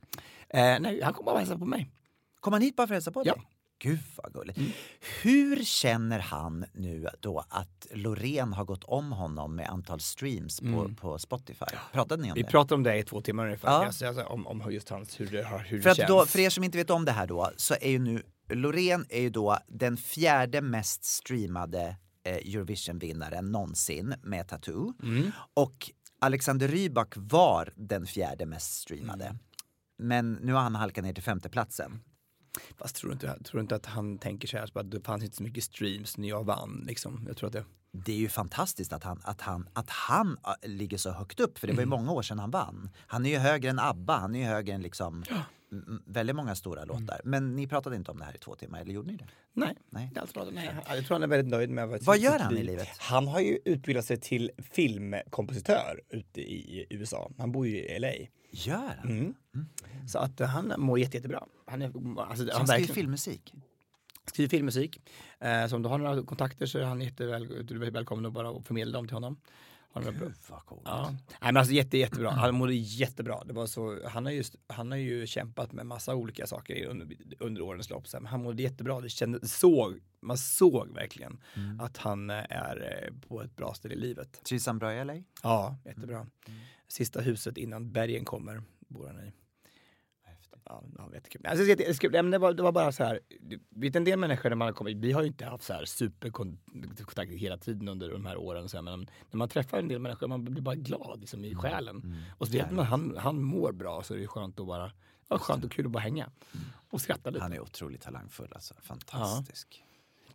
Eh, nej, han kom bara och hälsade på mig. Kom han hit bara för att hälsa på dig? Gud vad gulligt. Hur känner han nu då att Loreen har gått om honom med antal streams på, på Spotify? Pratade ni om Vi det? pratade om det i två timmar ungefär. Ja. Jag säger om, om just hans, hur det, hur För det att känns. då, för er som inte vet om det här då, så är ju nu Loreen är ju då den fjärde mest streamade eh, Eurovision-vinnaren någonsin med Tattoo. Mm. Och Alexander Rybak var den fjärde mest streamade. Mm. Men nu har han halkat ner till femteplatsen. Fast tror du inte, tror du inte att han tänker så här, så att det fanns inte så mycket streams när jag vann liksom. Jag tror att det... Det är ju fantastiskt att han, att han, att han äh, ligger så högt upp, för det var Mm. ju många år sedan han vann. Han är ju högre än ABBA, han är ju högre än liksom väldigt många stora Mm. låtar. Men ni pratade inte om det här i två timmar, eller gjorde ni det? Nej. Nej. Jag tror, nej, jag tror han är väldigt nöjd med Vad gör han i liv. livet? Han har ju utbildat sig till filmkompositör ute i USA. Han bor ju i LA. Gör han? Mm. Så att eh, han mår jätte, jättebra. Han, är, alltså, Så han skriver filmmusik? skriver filmmusik. Eh, så om du har några kontakter så är han jätteväl, du är välkommen att bara förmedla dem till honom. Han bra. Vad coolt. Ja. Nej, men alltså jätte, jättebra. Han mådde jättebra. Det var så, han, har just, han har ju kämpat med massa olika saker under, under årens lopp. Så, men han mådde jättebra. Det kände, såg, man såg verkligen att han eh, är eh, på ett bra ställe i livet. Trivs han bra i LA? Ja, jättebra. Sista huset innan bergen kommer bor han i. Ja, ja, jättekul. Alltså, det, det, det, det, var, det var bara så här, vet en del människor när man har kommit, vi har ju inte haft så här superkontakt hela tiden under de här åren. Så här, men när man träffar en del människor, man blir bara glad liksom, i själen. Och så vet man att han, han mår bra så är det skönt att bara, ja, skönt och kul att bara hänga. Och skratta lite. Han är otroligt talangfull alltså. Fantastisk.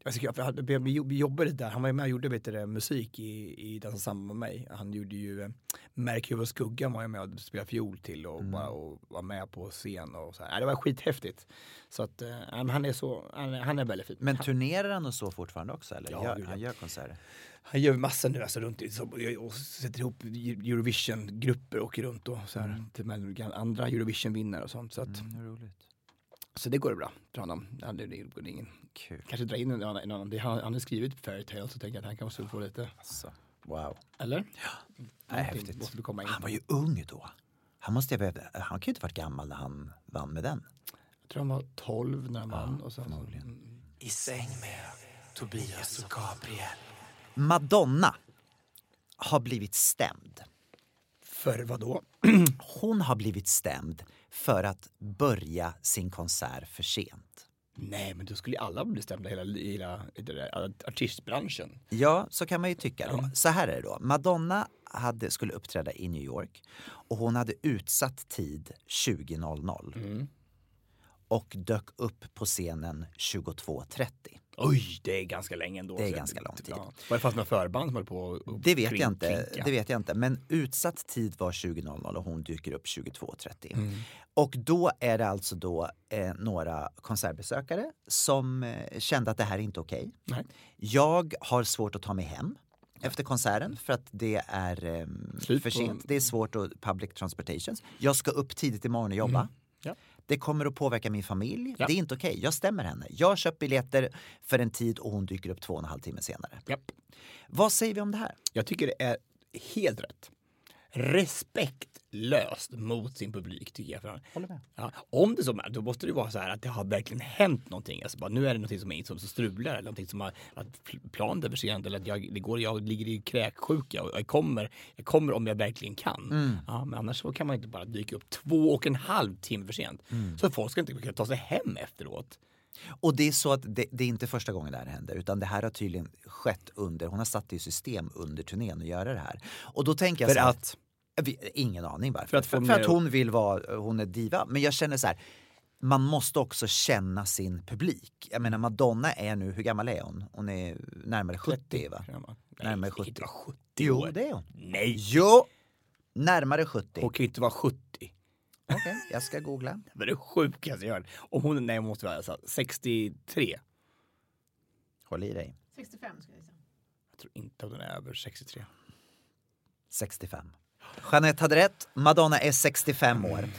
Jag tycker, hade- vi, jobbade där, han var med och gjorde vet du, musik i, i Dansa samman med mig. Han gjorde ju eh, Märk hur skuggan var jag med och spelade fiol till och, Mm. bara, och var med på scen och så här. Det var skithäftigt. Så att eh, han är så, han, är- han är väldigt fin. Men turnerar han och så fortfarande också? Eller? Ja, gör, han gör konserter? han gör massor nu alltså runt och sätter ihop Eurovision-grupper och åker runt och så här, till med andra Eurovision-vinnare och sånt. Så, att, Mm, roligt. Så det går bra för honom. Ja, det, det går ingen. Kul. Kanske dra in en. En annan. Det, han, han har skrivit Fairytale så tänker jag att han kanske få lite. Alltså, wow. Eller? Nej, Någonting häftigt. måste komma in. Han var ju ung då. Han, måste han kan ju inte varit gammal när han vann med den. Jag tror han var 12 när han vann. Och sen, förmodligen. I säng med Tobias och Gabriel. Madonna har blivit stämd. För vad då? Hon har blivit stämd för att börja sin konsert för sent. Nej, men då skulle ju alla bli stämda, hela, hela där artistbranschen. Ja, så kan man ju tycka då. Så här är det då. Madonna hade, skulle uppträda i New York och hon hade utsatt tid 20.00 och dök upp på scenen 22.30. Oj, det är ganska länge ändå. Det är ganska lång tid. Ja. Var det fast några förband som höll på och Det vet, jag inte, klinka? det vet jag inte, men utsatt tid var 20.00 och hon dyker upp 22.30. Mm. Och då är det alltså då eh, några konsertbesökare som eh, kände att det här är inte okej. Nej. Jag har svårt att ta mig hem efter konserten för att det är eh, för sent. Det är svårt att public transportations. Jag ska upp tidigt imorgon och jobba. Mm. Ja. Det kommer att påverka min familj. Ja. Det är inte okej. Jag stämmer henne. Jag köpt biljetter för en tid och hon dyker upp två och en halv timme senare. Japp. Vad säger vi om det här? Jag tycker det är helt rätt. Respektlöst mot sin publik tycker jag. För Håller med. Ja, om det så är, då måste det vara så här att det har verkligen hänt någonting. Alltså bara, nu är det någonting som, är, som, som strular eller någonting som har, att pl- planet är försenat eller att jag, det går, jag ligger i kräksjuka och jag kommer, jag kommer om jag verkligen kan. Mm. Ja, men annars så kan man inte bara dyka upp två och en halv timme för sent. Mm. Så folk ska inte kunna ta sig hem efteråt. Och det är så att det, det är inte första gången det här händer utan det här har tydligen skett under, hon har satt det i system under turnén att göra det här. Och då tänker jag För så här, att? Ingen aning varför. För att för, för att hon vill vara, hon är diva. Men jag känner så här, man måste också känna sin publik. Jag menar Madonna är nu, hur gammal är hon? Hon är närmare 70 va? Nej, Närmare det kan 70. inte vara 70 Jo det är hon. Nej! Jo! Närmare 70. Hon kan inte vara 70. Okej, jag ska googla. Det var det sjukaste jag hört. Om hon, nej hon måste vara alltså, 63. Håll i dig. 65 ska vi säga. Jag tror inte att hon är över 63. 65. Jeanette hade rätt. Madonna är 65 år.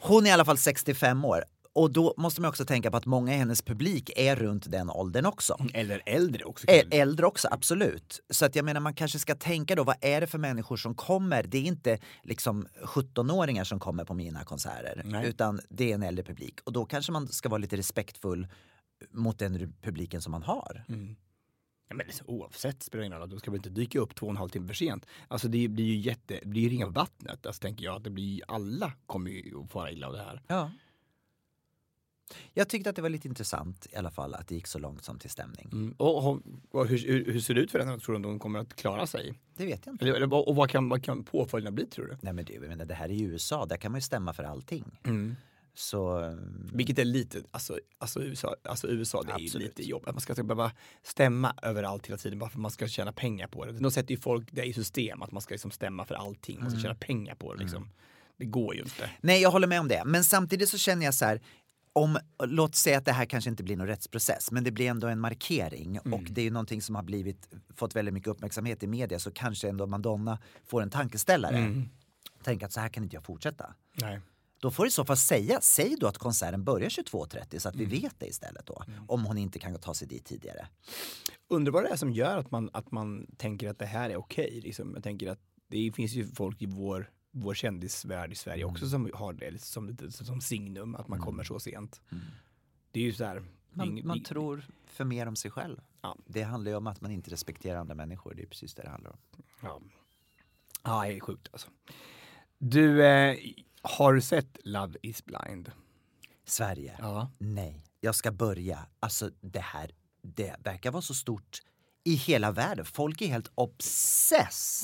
Hon är i alla fall 65 år. Och då måste man också tänka på att många i hennes publik är runt den åldern också. Eller äldre också. Ä- Äldre också, absolut. Så att jag menar man kanske ska tänka då, vad är det för människor som kommer? Det är inte liksom 17-åringar som kommer på mina konserter, Nej. utan det är en äldre publik. Och då kanske man ska vara lite respektfull mot den publiken som man har. Mm. Ja, men liksom, oavsett spelar ingen roll, då ska vi inte dyka upp två och en halv timme för sent. Alltså det blir ju jätte, det blir ju ringa vattnet. Alltså tänker jag att det blir, alla kommer ju att fara illa av det här. Ja. Jag tyckte att det var lite intressant i alla fall att det gick så långt som till stämning. Mm. Och, och, och hur, hur, hur ser det ut för henne? Tror du att hon kommer att klara sig? Det vet jag inte. Eller, och vad kan, vad kan påföljderna bli tror du? Nej men det, jag menar, det här är ju USA, där kan man ju stämma för allting. Mm. Så Vilket är lite, alltså, alltså, USA, alltså USA det är ju Absolut. lite jobb. Man ska, behöva stämma överallt hela tiden bara för att man ska tjäna pengar på det. De sätter ju folk det i system att man ska liksom stämma för allting. Man ska Mm. tjäna pengar på det liksom. Det går ju inte. Nej, jag håller med om det. Men samtidigt så känner jag så här, om, låt säga att det här kanske inte blir någon rättsprocess, men det blir ändå en markering Mm. och det är ju någonting som har blivit, fått väldigt mycket uppmärksamhet i media så kanske ändå Madonna får en tankeställare. Mm. Tänk att så här kan inte jag fortsätta. Nej. Då får du i så fall säga, säg då att konserten börjar 22.30 så att Mm. vi vet det istället då. Om hon inte kan ta sig dit tidigare. Undrar vad det är som gör att man, att man tänker att det här är okej. Liksom. Jag tänker att det finns ju folk i vår, vår kändisvärld i Sverige också som har det som, lite som signum, att man kommer så sent. Det är ju så här. Man, man tror för mer om sig själv. Ja. Det handlar ju om att man inte respekterar andra människor. Det är precis det det handlar om. Ja, ja det är sjukt alltså. Du, eh, har du sett Love is blind? Sverige? Ja. Nej, jag ska börja. Alltså det här, det verkar vara så stort i hela världen. Folk är helt.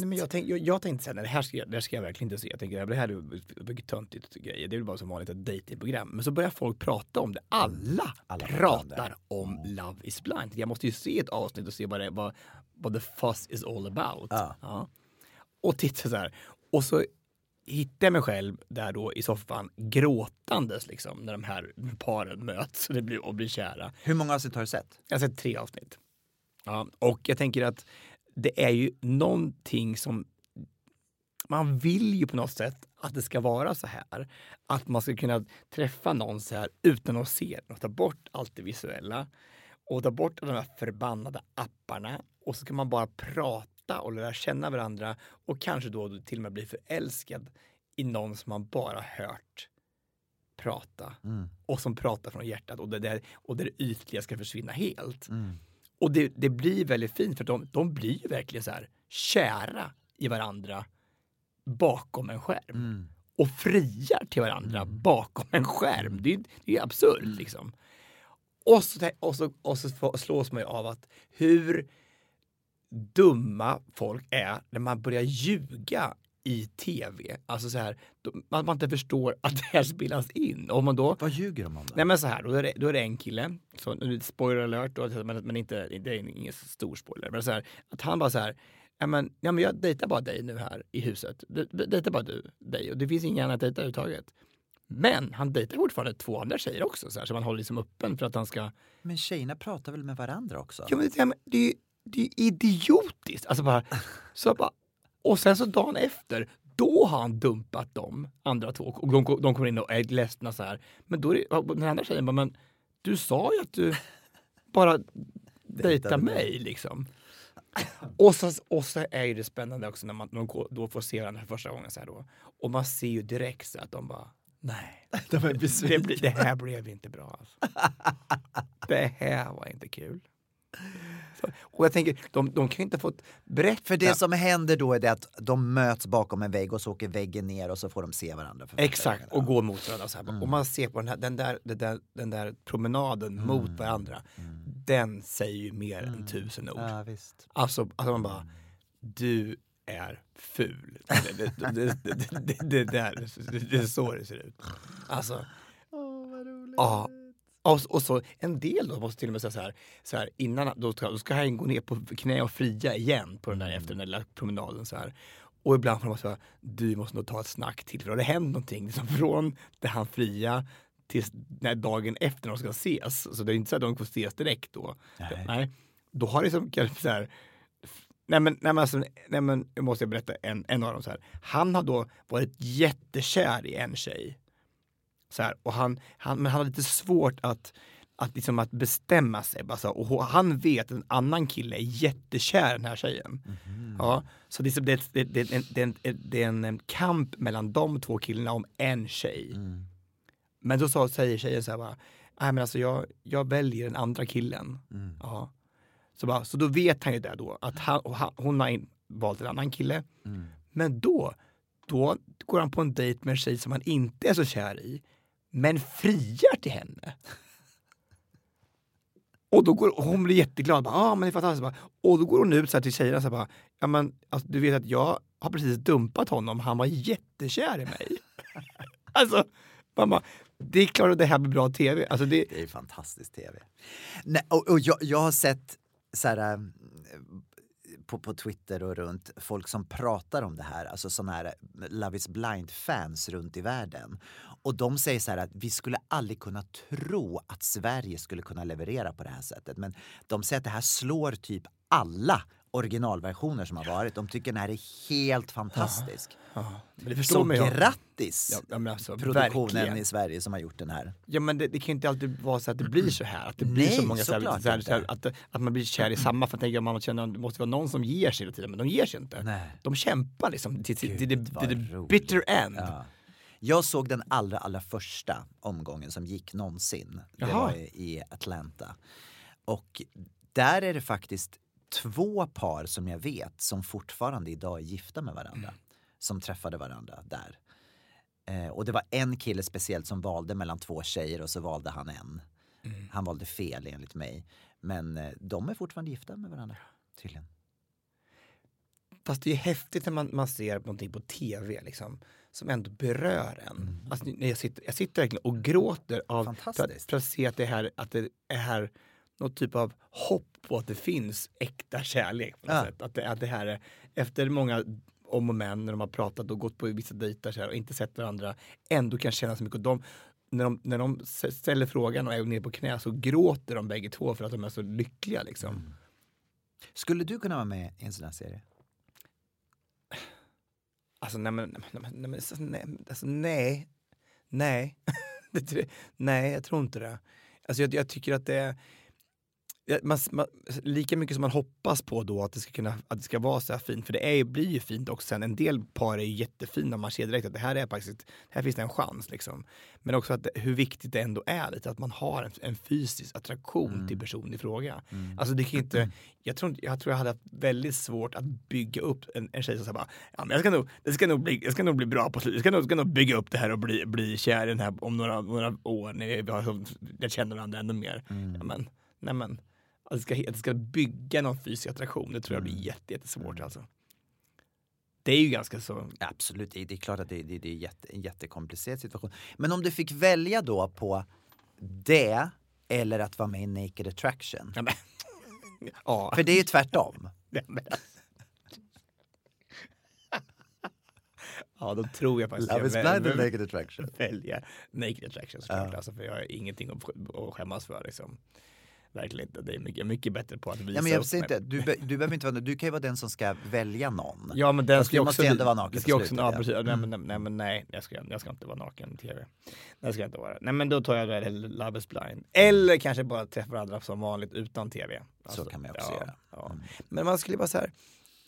Nej, men jag, tänk, jag, jag tänkte säga, det här ska, det här ska jag verkligen inte se. Jag tänker, det här är mycket töntigt grejer. Det är väl bara som vanligt ett datingprogram. Men så börjar folk prata om det. Alla, Alla pratar om Love is blind. Jag måste ju se ett avsnitt och se vad, det, vad, vad the fuss is all about. Ja. Och titta så här. Och så hittar jag mig själv där då i soffan gråtandes liksom när de här paren möts och, det blir, och blir kära. Hur många avsnitt har du sett? Jag har sett tre avsnitt. Ja, och jag tänker att det är ju någonting som man vill ju på något sätt att det ska vara så här. Att man ska kunna träffa någon så här utan att se den och ta bort allt det visuella och ta bort de här förbannade apparna och så ska man bara prata och lära känna varandra och kanske då till och med bli förälskad i någon som man bara hört prata och som pratar från hjärtat och det, där, och det ytliga ska försvinna helt. Och det, det blir väldigt fint för de, de blir verkligen så här kära i varandra bakom en skärm. Och friar till varandra bakom en skärm. Det, är- det är absurt liksom. Och så, och, så, och så slås man ju av att hur dumma folk är när man börjar ljuga i tv. Alltså så här, att man inte förstår att det här spelas in. Och man då, Vad ljuger de om då? Nej men så här, då är det, då är det en kille, så, nu spoiler alert, då, men, men inte, det är ingen stor spoiler, men så här, att han bara så här, ja men, ja, men jag dejtar bara dig nu här i huset, dejtar bara du dig och det finns ingen annan att dejta överhuvudtaget. Men han dejtar fortfarande två andra tjejer också, så, här, så man håller liksom öppen för att han ska Men tjejerna pratar väl med varandra också? Ja, men det, det, det är idiotiskt. Alltså bara, så bara, och sen så dagen efter, då har han dumpat de andra två och de, de kommer in och är ledsna så här. Men då är det, den andra tjejen bara, men du sa ju att du bara dejtar mig liksom. Och så, och så är det spännande också när man när går- då får se varandra för första gången så här då. Och man ser ju direkt så att de bara, nej. De är det, besvikna. blir- det här blev inte bra alltså. Det här var inte kul. Och jag tänker, de, de kan ju inte fått berätta. För det som händer då är det att de möts bakom en vägg och så åker väggen ner och så får de se varandra. Exakt, och går mot varandra. Så här. Och man ser på den, här, den, där, den, där, den där promenaden mot varandra. Den säger ju mer än tusen ord. Ja, visst. Alltså, alltså man bara, du är ful. Det, det, det, det, det, där, det, är så det ser ut. Alltså, ja. Och, och så en del då måste till och med säga så här, så här innan, då ska, då ska han gå ner på knä och fria igen på den där, efter den där lilla promenaden så här. Och ibland får man säga, du måste nog ta ett snack till för det har hänt någonting. Liksom från det han fria till när dagen efter de ska ses. Så det är inte så att de får ses direkt då. Nej. Nej. Då har det som kanske så här, Nej men, nej men, alltså, nej men jag måste berätta en, en av dem så här. Han har då varit jättekär i en tjej. Så här, och han, han, men han har lite svårt att, att, liksom att bestämma sig. Alltså, och han vet att en annan kille är jättekär den här tjejen. Ja, så det, är, så- det, det, det, är en- det, är en- kamp mellan de två killarna om en tjej. Men då sa, säger tjejen så här bara, nej men alltså jag, jag väljer den andra killen. Ja. Så, bara, så då vet han ju det då, att han, han, hon har valt en annan kille. Men då, då går han på en dejt med en tjej som han inte är så kär i, men friar till henne. Och då går och hon blir jätteglad. Bara, ah, men det är fantastiskt. Bara, Och då går hon ut så här till tjejerna så här, bara, ja men alltså, du vet att jag har precis dumpat honom. Han var jättekär i mig. alltså, mamma, det är klart att det här blir bra tv. Alltså, det, Det är fantastisk tv. Nej, och, och jag, jag har sett så här, eh, på, på Twitter och runt folk som pratar om det här, alltså sådana här eh, Love is blind-fans runt i världen. Och de säger så här att vi skulle aldrig kunna tro att Sverige skulle kunna leverera på det här sättet. Men de säger att det här slår typ alla originalversioner som har varit. De tycker den här är helt fantastisk. ja, förstår Så grattis Ja, ja, alltså, produktionen verkligen. i Sverige som har gjort den här. Ja men det, det kan ju inte alltid vara så att det blir så här. Att det blir Nej, så många så här, så här, att, att man blir kär i samma. För att tänka, man känner att det måste vara någon som ger sig hela tiden. Men de ger sig inte. Nej. De kämpar liksom till, till, till, till, the bitter end. Ja. Jag såg den allra, allra första omgången som gick någonsin. Det var i Atlanta. Och där är det faktiskt två par som jag vet som fortfarande idag är gifta med varandra. Som träffade varandra där. Eh, och det var en kille speciellt som valde mellan två tjejer och så valde han en. Han valde fel enligt mig. Men eh, de är fortfarande gifta med varandra. Tydligen. Fast det är ju häftigt när man, man ser någonting på tv liksom, som ändå berör en. Mm. Alltså, när jag, sitter, jag sitter verkligen och gråter av, för, att, för att se att det här, att det är här något typ av hopp på att det finns äkta kärlek. På något Ja. sätt. Att, det, att det här är, efter många om och men när de har pratat och gått på vissa dejter så här, och inte sett varandra, ändå kan känna så mycket. Och de, när, de, när de ställer frågan och är ner på knä så gråter de bägge två för att de är så lyckliga. Liksom. Mm. Skulle du kunna vara med i en sån här serie? Alltså nej men, nej, men- nej, alltså, nej, alltså, nej. Nej. Jag- nej, jag tror inte det. Alltså jag, jag tycker att det är man, man, lika mycket som man hoppas på då att det ska, kunna, att det ska vara så här fint, för det är, blir ju fint också sen. En del par är ju jättefina, man ser direkt att det här är faktiskt, här finns det en chans liksom. Men också att hur viktigt det ändå är lite att man har en, en fysisk attraktion till personen i fråga. Alltså det kan inte, jag tror, jag tror jag hade haft väldigt svårt att bygga upp en, en tjej som säger ja men jag ska nog, det ska nog bli, jag ska nog bli bra på slutet, jag ska nog, ska nog bygga upp det här och bli, bli kär i den här om några, några år när vi har, jag känner varandra ännu mer. Ja, men, nej men, att det, ska, att det ska bygga någon fysisk attraktion, det tror jag blir jätte, jättesvårt alltså. Det är ju ganska så, Absolut, det är, det är klart att det, det, det är jätte, en jättekomplicerad situation. Men om du fick välja då på det eller att vara med i Naked Attraction? ja, men, ja. För det är ju tvärtom. Ja, men. Ja, då tror jag faktiskt Love is jag blind and naked attraction. välja Naked Attraction såklart. Ja. Alltså, för jag har ingenting att att skämmas för. Liksom. Verkligen inte. Det är mycket, mycket bättre på att visa Ja, men jag upp mig. inte, du, be, du behöver inte vara Du kan ju vara den som ska välja någon. Ja men den ska ju också, ändå vara naken ska också, ja, precis. Nej, men, nej, men nej, jag ska, jag ska inte vara naken i tv. Det ska jag inte vara. Nej men då tar jag det Love is blind. Eller kanske bara träffa varandra som vanligt utan tv. Så kan man också ja, göra. Ja. Men man skulle bara så här.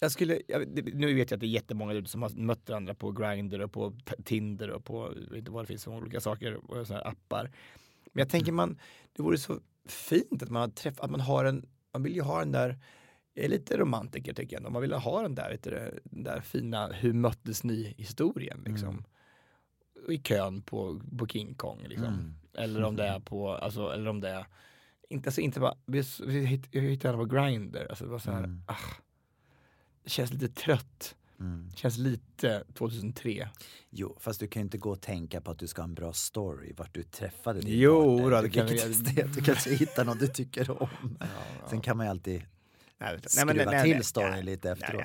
Jag skulle, jag, nu vet jag att det är jättemånga ute som har mött varandra på Grindr och på Tinder och på, inte vad det finns för olika saker och såna här appar. Men jag tänker man, det vore så fint att man har träff, att man har en, man vill ju ha den där, jag är lite romantiker tycker jag ändå, man vill ha den där, vet du, den där fina hur möttes ni historien liksom. I kön på, på King Kong liksom. Mm. Eller om det är på, alltså, eller om det är, inte, alltså, inte bara, vi, vi hittade den på Grindr, alltså det var så här, Mm. ah, det känns lite trött. Mm. Känns lite 2003. Jo, fast du kan ju inte gå och tänka på att du ska ha en bra story, vart du träffade din Jo, partner. då, det kan vi- Du kanske hittar någon du tycker om. Sen kan man ju alltid Nej, skruva men nej, till nej, storyn nej, lite nej, efteråt.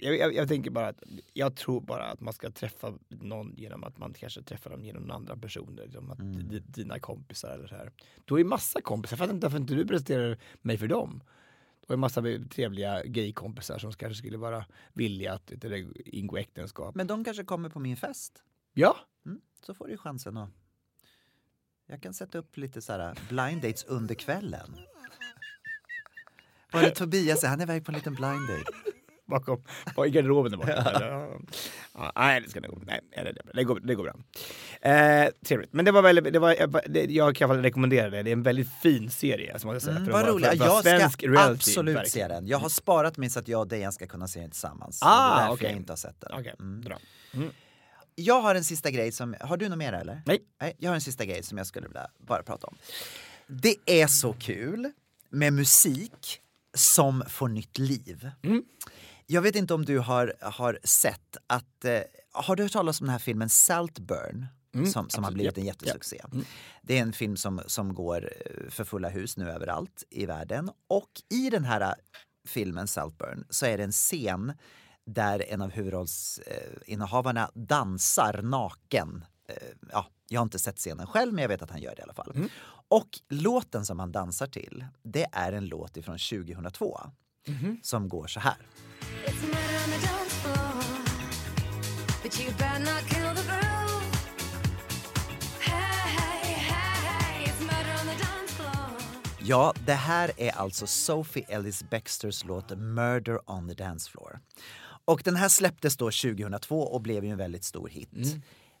Jag, jag, jag, tänker bara att jag tror bara att man ska träffa någon genom att man kanske träffar dem genom andra personer. Liksom att Mm. di- Dina kompisar eller så här. Du har ju massa kompisar, jag fattar inte varför inte du presenterar mig för dem. Var en massa trevliga gaykompisar som kanske skulle vara villiga att du, ingå äktenskap. Men de kanske kommer på min fest. Ja, Mm, så får du chansen att... Jag kan sätta upp lite så här blind dates under kvällen. Var det Tobias? Han är iväg på en liten blind date. bakom, i garderoben där borta. Ja. Ja, nej, det ska nog gå. Nej, det, det, går, det går bra. Eh, trevligt. Men det var väldigt, det var, jag, kan i alla fall rekommendera det. Det är en väldigt fin serie. Som jag säga, Mm, vad roligt. Jag ska reality, absolut verkligen. se den. Jag har sparat mig så att jag och Dejan ska kunna se den tillsammans. Ah, det är därför okej. jag inte har sett den. Okej, Mm. bra. Jag har en sista grej som, har du något mer eller? Nej. Nej. Jag har en sista grej som jag skulle vilja bara prata om. Det är så kul med musik som får nytt liv. Mm. Jag vet inte om du har, har sett att, eh, har du hört talas om den här filmen Saltburn? Mm, som, som har blivit en jättesuccé. Det är en film som, som går eh, för fulla hus nu överallt i världen. Och i den här eh, filmen Saltburn så är det en scen där en av huvudrollsinnehavarna dansar naken. Eh, Ja, jag har inte sett scenen själv, men jag vet att han gör det i alla fall. Och låten som han dansar till, det är en låt ifrån 2002 som går så här. Ja, det här är alltså Sophie Ellis Bexters låt Murder on the Dance Floor. Och den här släpptes då 2002 och blev ju en väldigt stor hit.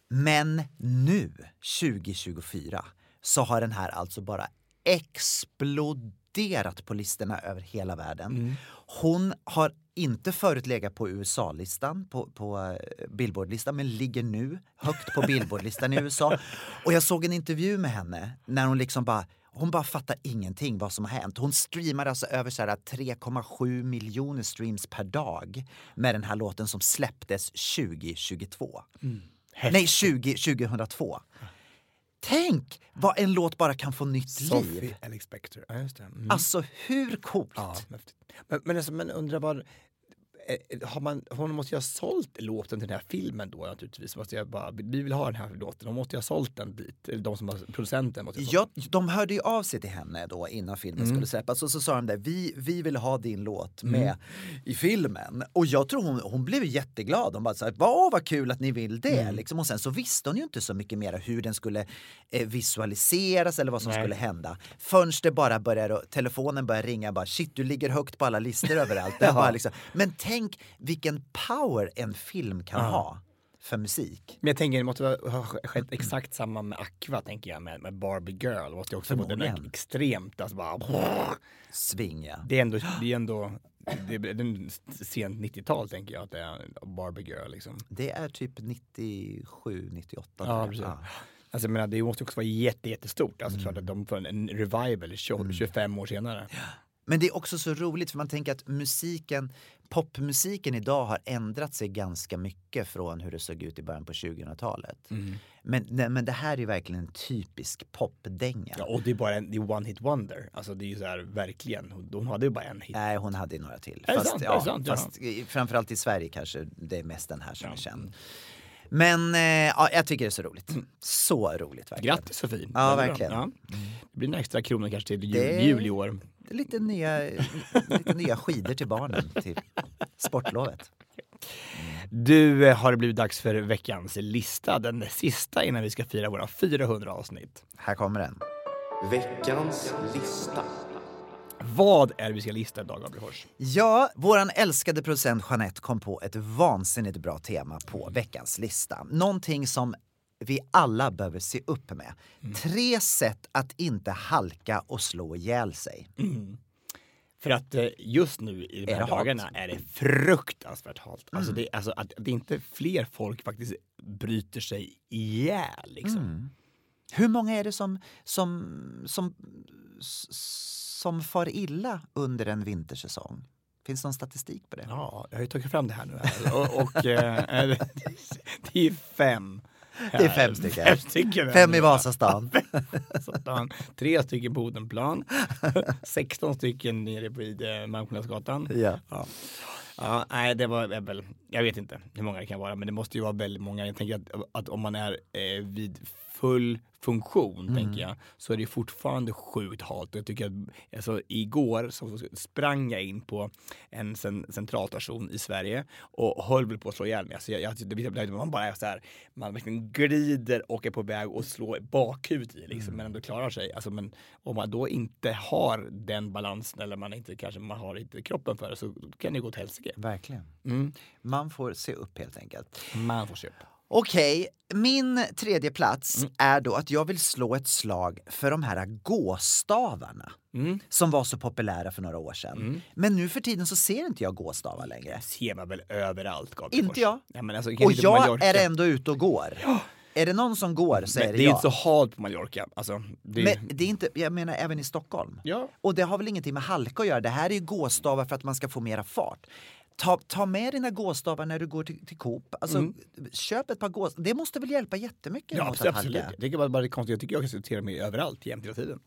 Men nu, 2024, så har den här alltså bara exploderat på listorna över hela världen. Hon har inte förut legat på USA-listan, på, på eh, Billboard-listan, men ligger nu högt på Billboard-listan i USA. Och jag såg en intervju med henne när hon liksom bara hon bara fattar ingenting vad som har hänt. Hon streamar alltså över så här 3,7 miljoner streams per dag med den här låten som släpptes 2022. Nej, 20, 2002. Tänk vad en låt bara kan få nytt liv. Sophie Alex Spector. Ja, just det. Mm. Alltså hur coolt? Ja, men, men, alltså, men undrar vad... eh, Har man, hon måste ju ha sålt låten till den här filmen då naturligtvis. Måste jag bara, vi vill ha den här låten. De måste ju ha sålt den dit. Eller de som har producenten måste Ja, de hörde ju av sig till henne då innan filmen Mm. skulle släppas och så sa de det, vi, vi vill ha din låt med i filmen. Och jag tror hon, hon blev jätteglad. Hon bara sa, åh vad kul att ni vill det. Mm. Liksom. Och sen så visste hon ju inte så mycket mer hur den skulle eh, visualiseras eller vad som Nej. skulle hända. Förrän det bara började, telefonen började ringa, bara shit du ligger högt på alla listor överallt. Bara liksom, men tänk vilken power en film kan Ja. ha för musik. Men jag tänker det måste ha skett exakt samma med Aqua tänker jag med, med Barbie Girl. Det måste också vara extremt alltså bara Sving ja. Det är ändå, det är ändå det är en sent 90-tal tänker jag att det är Barbie Girl liksom. Det är typ 97, 98. Ja, precis. Ja. Alltså jag menar, det måste också vara jätte, jättestort. Alltså klart att de får en, en revival 20, Mm. 25 år senare. Men det är också så roligt för man tänker att musiken, popmusiken idag har ändrat sig ganska mycket från hur det såg ut i början på 2000-talet. Mm. Men, nej, men det här är verkligen en typisk popdänga. Ja, och det är bara en det är one hit wonder. Alltså det är ju så här verkligen. Hon, hade ju bara en hit. Nej, hon hade ju några till. Är Fast, sant? Ja, sant? Ja. fast i- framförallt i Sverige kanske det är mest den här som Ja. är känd. Men eh, ja, jag tycker det är så roligt. Så roligt verkligen. Grattis Sofie! Ja, verkligen. Ja. Det blir en extra krona kanske till jul, Det- jul i år. Lite nya, lite nya skidor till barnen till sportlovet. Du, eh, har det blivit dags för veckans lista. Den sista innan vi ska fira våra 400 avsnitt. Här kommer den. Veckans lista. Vad är det vi ska lista idag, Gabriel Fors? Ja, våran älskade producent Jeanette kom på ett vansinnigt bra tema på veckans lista. Någonting som vi alla behöver se upp med. Tre sätt att inte halka och slå ihjäl sig. För att eh, just nu i de Är här halt? dagarna är det fruktansvärt halt. Alltså det, alltså att det inte fler folk faktiskt bryter sig ihjäl. Liksom. Hur många är det som, som, som, som far illa under en vintersäsong? Finns det någon statistik på det? Ja, jag har ju tagit fram det här nu. Här. Och, och eh, det är fem. Det är fem stycken. Fem, stycken här Fem i va? Vasastan. Vasastan. Tre stycken på Odenplan. 16 stycken nere vid eh, Malmskillnadsgatan. Ja. Ja. Ja, nej, det var väl, jag vet inte hur många det kan vara, men det måste ju vara väldigt många. Jag tänker att, att om man är eh, vid full funktion, Mm. tänker jag, så är det fortfarande sjukt halt. Jag tycker att, alltså, igår så sprang jag in på en cen- centralstation i Sverige och höll väl på att slå ihjäl mig. Alltså, jag, jag, det blir- man bara är så här, man verkligen glider och är på väg att slå bakhuvudet i liksom, men ändå klarar sig. Alltså, men om man då inte har den balansen eller man inte kanske man har inte kroppen för det så kan det gå åt helsike. Verkligen. Mm. Man får se upp helt enkelt. Man får se upp. Okej, min tredje plats Mm. är då att jag vill slå ett slag för de här gåstavarna. Mm. Som var så populära för några år sedan. Men nu för tiden så ser inte jag gåstavar längre. ser man väl överallt Gabriel Inte jag. Ja, men alltså, Och jag Mallorca. är ändå ute och går. Är det någon som går så Men är det det är jag. inte så halt på Mallorca. Alltså, det... Men det är inte, jag menar även i Stockholm. Ja. Och det har väl ingenting med halka att göra. Det här är ju gåstavar för att man ska få mera fart. Ta, ta med dina gåstavar när du går till, till Coop. Alltså, Mm. Köp ett par gåstavar. Det måste väl hjälpa jättemycket Ja, absolut. absolut. Jag tycker bara, bara det är konstigt. Jag tycker jag kan citera mig överallt jämt hela tiden.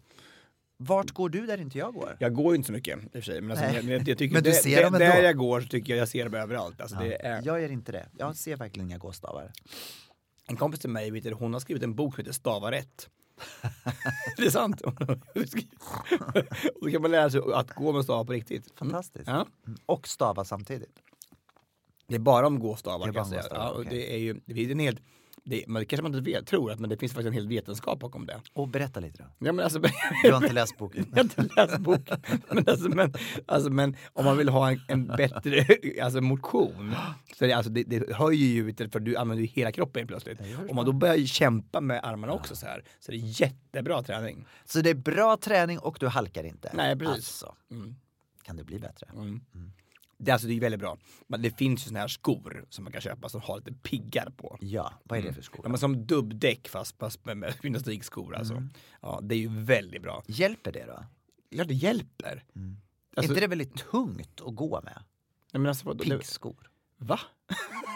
Vart går du där inte jag går? Jag går ju inte så mycket i och för sig. Men, alltså, jag, jag, tycker Men du det, ser det, dem ändå. Där jag går så tycker jag jag ser dem överallt. Alltså, det är... Jag gör inte det. Jag ser verkligen inga gåstavar. En kompis till mig, hon har skrivit en bok som heter Stava rätt. det är sant. då kan man lära sig att gå med stavar på riktigt. Mm. Fantastiskt. Ja. Och stava samtidigt. Det är bara om gåstavar kan jag säga. Ja, okej. det är ju, det finns en helt, det, men det kanske man inte vet, tror, att, men det finns faktiskt en hel vetenskap bakom det. Och berätta lite då. Ja, men alltså, Du har inte läst boken? Jag har inte läst boken. Men, alltså, men, alltså, men om man vill ha en, en bättre alltså, motion, så är det, alltså, det, det höjer ju, för du använder ju hela kroppen plötsligt. Om man då börjar kämpa med armarna också så här, så är det jättebra träning. Så det är bra träning och du halkar inte? Nej, precis. Alltså, Mm. kan det bli bättre? Mm. Det, är alltså, det är väldigt bra. Men det finns ju såna här skor som man kan köpa som har lite piggar på. Ja, vad är det för skor? Ja, men som dubbdäck fast, fast med, med gymnastikskor alltså. Ja, det är ju väldigt bra. Hjälper det då? Ja, det hjälper. är inte det väldigt tungt att gå med? Nej, men alltså, Piggskor? Va?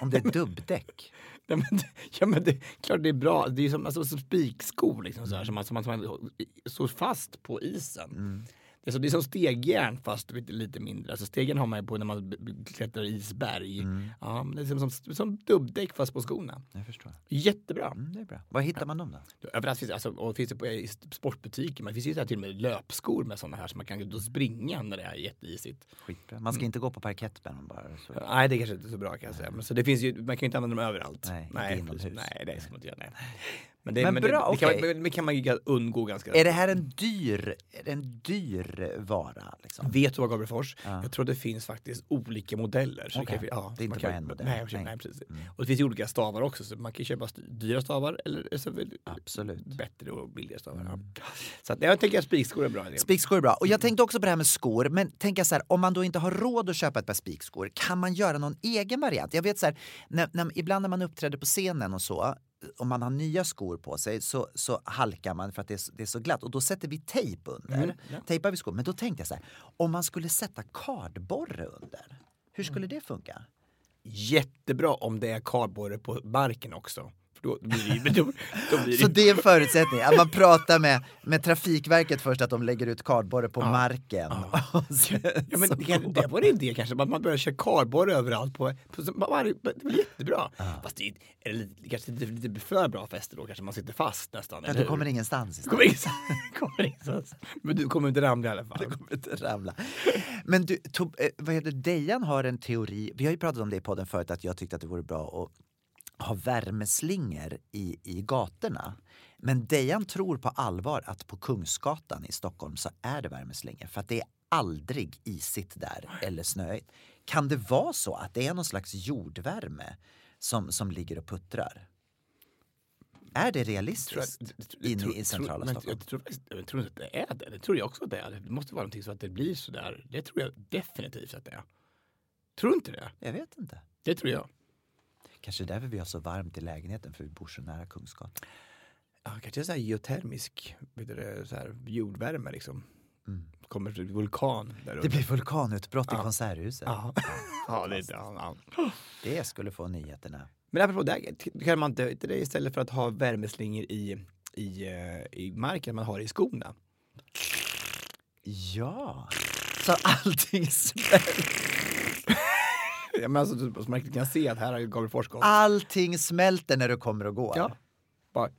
Om det är dubbdäck? Nej, men, det- ja men det, klart det är bra. Det är som, alltså, som spikskor liksom, så här, som, man, som, man, som man står fast på isen. Det är, så, det är som stegjärn fast lite, mindre. Alltså stegjärn har man ju på när man klättrar isberg. Ja, men det är som, som, som dubbdäck fast på skorna. Jag förstår. Jättebra. Mm, det är bra. Var hittar man dem då? Överallt finns, alltså, och finns det på i sportbutiker. Men det finns ju så här till och med löpskor med sådana här som man kan och springa när det är jätteisigt. Skitbra. Man ska inte gå på parkett med dem bara. Så. Nej, det är kanske inte är så bra kan jag säga. Men, så det finns ju, man kan ju inte använda dem överallt. Nej, inte nej, inomhus. nej, det ska man inte göra. Nej. Men, det, Men men, bra, det, det, kan, okej. man- det kan man undgå ganska Är det här en dyr, är det en dyr vara? Liksom? Vet du vad Gabrielfors? Jag tror det finns faktiskt olika modeller. Så Okej. kan, ja, Det är inte bara en modell. Nej, Nej. nej. precis. Och det finns ju olika stavar också. Så man kan köpa dyra stavar eller så Absolut. bättre och billigare stavar. Ja. Så att, jag tänker att spikskor är bra. Spikskor är bra. Och jag tänkte också på det här med skor. Men tänk jag så här, om man då inte har råd att köpa ett par spikskor, kan man göra någon egen variant? Jag vet så här, när, när, ibland när man uppträder på scenen och så, om man har nya skor på sig så, så halkar man för att det är, så- det är så glatt och då sätter vi tejp under. Mm, ja. Tejpar vi skor. Men då tänkte jag så här, om man skulle sätta kardborre under, hur skulle Mm. det funka? Jättebra om det är kardborre på marken också. För då blir det, då, då blir det Så det är en förutsättning, att man pratar med, med Trafikverket först att de lägger ut kardborre på marken. Och sen Ja, men det, kan, det var en idé kanske, att man börjar köra kardborre överallt. På, på, på varje, det blir jättebra. Fast det är, lite, kanske lite, lite för bra fester då, kanske man sitter fast nästan. Ja, du kommer ingenstans Du kommer ingenstans. kommer ingenstans. Men du kommer inte ramla i alla fall. inte ramla. Men du, Tob, eh, vad heter? Dejan har en teori, vi har ju pratat om det i podden förut, att jag tyckte att det vore bra att ha värmeslingor i, i gatorna. Men Dejan tror på allvar att på Kungsgatan i Stockholm så är det värmeslingor för att det är aldrig isigt där eller snöigt. Kan det vara så att det är någon slags jordvärme som, som ligger och puttrar? Är det realistiskt inne i centrala men Stockholm? Jag tror, jag tror inte att det är det. Det tror jag också att det är. Det måste vara någonting så att det blir sådär. Det tror jag definitivt att det är. Tror du inte det? Jag vet inte. Det tror jag. Kanske därför vi har så varmt i lägenheten för vi bor så nära Kungsgatan. Ja, kanske så här geotermisk det, så här, jordvärme liksom. Kommer till vulkan där Mm. Det blir vulkanutbrott i Ja. Konserthuset. Ja, ja, det, ja, ja. Det skulle få nyheterna. Men apropå det, kan man inte, inte det istället för att ha värmeslingor i, i, eh, i marken man har i skorna? Ja, så allting smälter. Ja, men alltså, så man kan se att här har Gabriel Fors gått. Allting smälter när du kommer och går. Ja. Bara,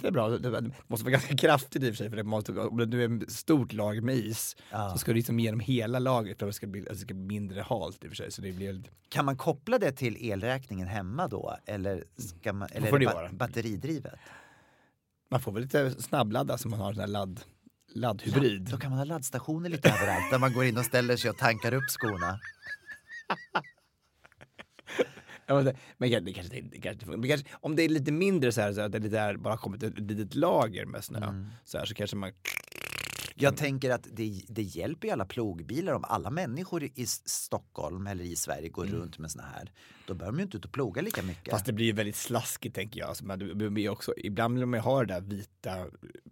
Det är bra. Det måste vara ganska kraftigt i och för sig. För det måste, om nu är ett stort lager med is Ja. så ska du liksom igenom hela lagret för att det ska bli, det ska bli mindre halt i och för sig. Så det blir lite... Kan man koppla det till elräkningen hemma då? Eller, ska man, eller det ba- vara. batteridrivet? Man får väl lite snabbladda så man har sån här ladd, laddhybrid. Då kan man ha laddstationer lite överallt där man går in och ställer sig och tankar upp skorna. Men det- Men det kanske, det, kanske, kanske, om det är lite mindre så här, så att det där bara kommit ett litet lager med snö Mm. så, här, så kanske man... Jag tänker att det, det hjälper ju alla plogbilar om alla människor i Stockholm eller i Sverige går runt med såna här. Då behöver de ju inte ut och ploga lika mycket. Mm. Fast det blir ju väldigt slaskigt tänker jag. Alltså, det blir också, ibland vill man ju ha det där vita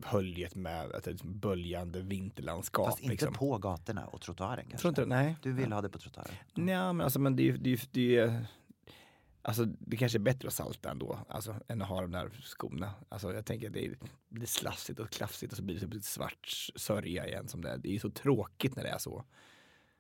höljet med ett liksom böljande vinterlandskap. Fast inte liksom. på gatorna och trottoaren kanske. Tror inte? Nej. Du vill ha det på trottoaren? Nej, men alltså men det är ju, det är, ju- det är, Alltså det kanske är bättre att salta ändå, alltså, än att ha de där skorna. Alltså jag tänker att det blir slassigt och klafsigt och så blir det typ svart sörja igen som det är. Det är ju så tråkigt när det är så.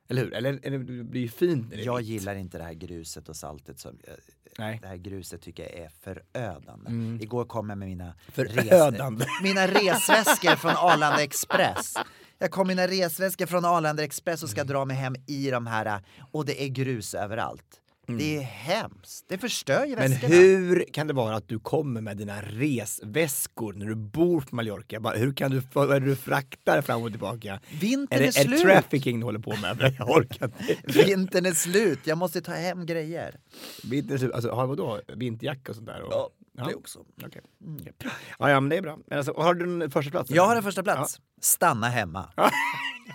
Eller hur? Eller, eller det blir ju fint när det är Jag vitt. gillar inte det här gruset och saltet. Som, eh, Nej. Det här gruset tycker jag är förödande. Mm. Igår kom jag med mina, Förödande. res- mina resväskor från Arlanda Express. Jag kom med mina resväskor från Arlanda Express och ska dra mig hem i de här och det är grus överallt. Det är hemskt. Det förstör ju Mm. Men väskorna. hur kan det vara att du kommer med dina resväskor när du bor på Mallorca? Bara, hur kan du, vad det du fraktar fram och tillbaka? Vintern är är, det, är det slut. trafficking du håller på med? Jag orkar inte. Vintern är slut. Jag måste ta hem grejer. Vintern är slut. Alltså, har vadå? Vinterjacka och sånt där? Och, Ja, det också. Okej. Okej. Ja, ja, men det är bra. Men alltså, har du en första plats? Jag har en första plats. Stanna hemma.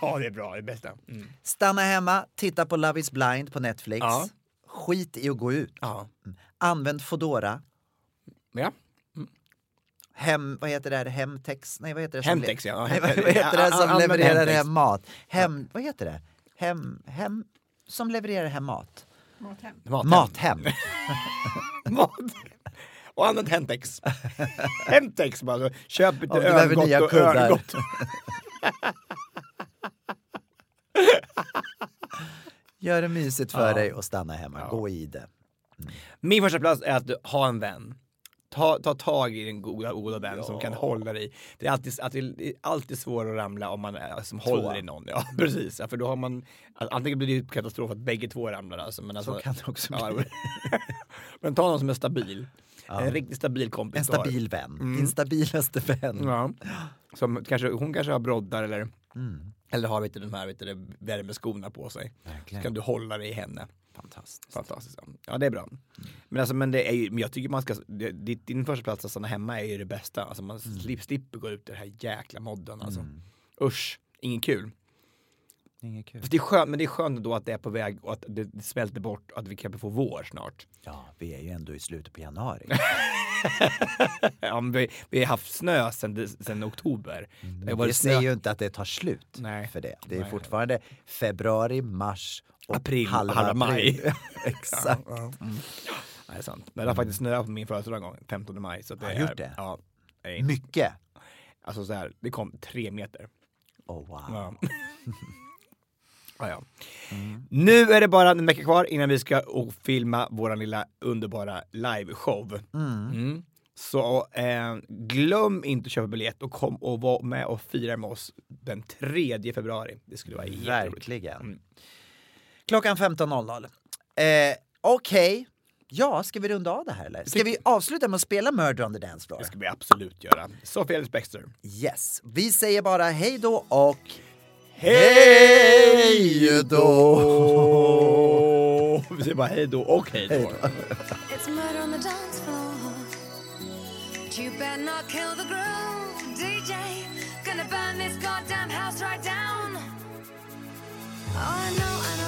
Ja, det är bra. Det är bästa. Mm. Stanna hemma, titta på Love is blind på Netflix. Ja. Skit i att gå ut. Ja. Använd Foodora. Ja. Hem, vad heter det här? Hemtex? Nej, vad heter det? Hemtex, ja. Nej, vad heter det som levererar Hemtex. hem mat? Hem, vad heter det? Hem, hem, som levererar hem mat. Mathem. Mathem. Mathem. Mat. Och använd Hemtex. Hemtex bara. Köp lite Om du behöver ölgott nya och kuddar. Gör det mysigt för Ja. dig och stanna hemma. Gå i det. Min första plats är att du har en vän. Ta, ta tag i din goda, goda vän som kan hålla dig. Det är alltid, alltid svårt att ramla om man är, som håller i någon. Ja, precis. Ja, för då har man, antingen blir det katastrof att bägge två ramlar. Alltså, men alltså, Så kan det också ja, bli. men ta någon som är stabil. Ja. En riktigt stabil kompis. En stabil vän. Mm. Din stabilaste vän. Ja. Som kanske, hon kanske har broddar eller, Mm. Eller har vet du, de här vet du, värmeskorna på sig. Verkligen. Så kan du hålla dig i henne. Fantastiskt. Fantastiskt. ja. Det är bra. Men, alltså, men, det är ju, jag tycker man ska, det, din första plats att stanna hemma är ju det bästa. Alltså, man slipper, slipper gå ut i den här jäkla modden. Alltså. Usch, ingen kul. Inget kul. Det är skönt, men det är skönt då att det är på väg och att det, det svälter bort och att vi kan få vår snart. Ja, vi är ju ändå i slutet på januari. ja, vi, vi har haft snö sedan, sedan oktober. Det har Det varit säger ju inte att det tar slut Nej. för det. Det är Nej. fortfarande februari, mars och April, halva, halva maj. Exakt. Ja, ja. Mm. Ja, det är sant. Men det har faktiskt snöat på min födelsedag en gång, 15 maj. Så det Har är, gjort det? Ja. det Mycket. Alltså så här, det kom tre meter. Oh, wow. Ja. ja, ja. Nu är det bara en vecka kvar innan vi ska filma vår lilla underbara liveshow. Mm. Så eh, glöm inte att köpa biljett och kom och var med och fira med oss den 3 februari. Det skulle vara jätteroligt. Verkligen. Mm. Klockan 15.00. Eh, Okej. Ja, ska vi runda av det här eller? Ska vi avsluta med att spela Murder on the Dance Floor? Det ska vi absolut göra. Sofia Bextor. Yes. Vi säger bara hej då och Hej då! Vi säger bara hej då och hej då. It's murder on the dance floor. You better not kill the groove, DJ. Gonna burn this goddamn house right down. Oh, I I know, I know,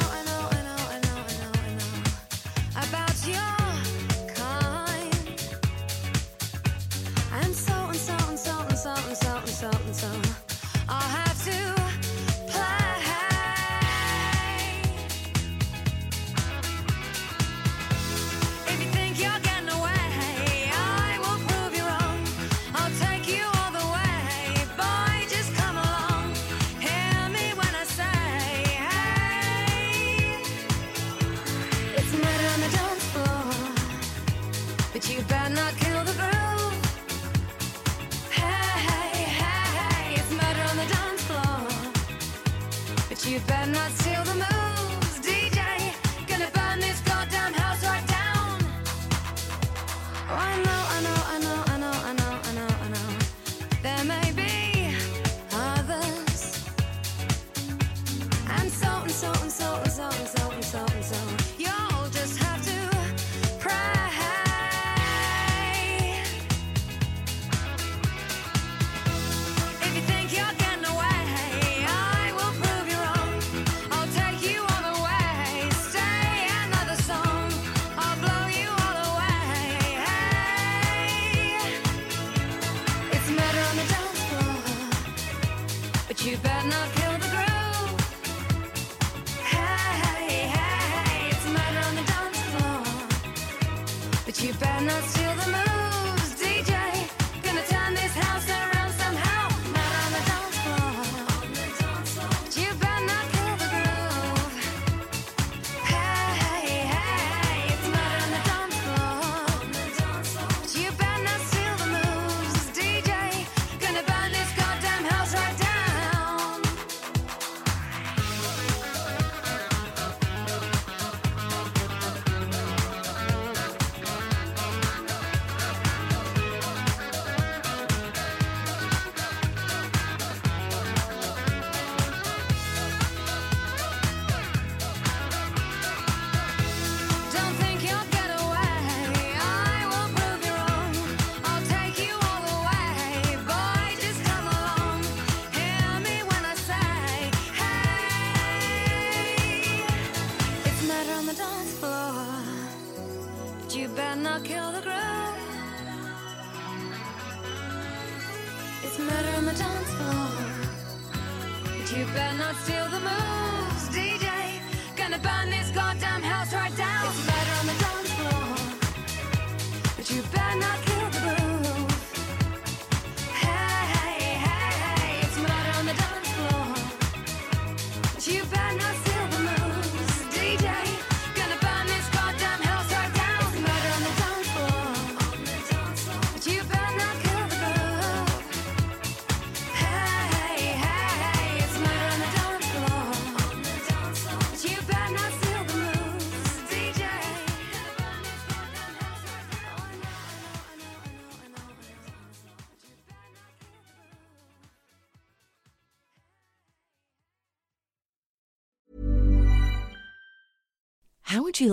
Oh, I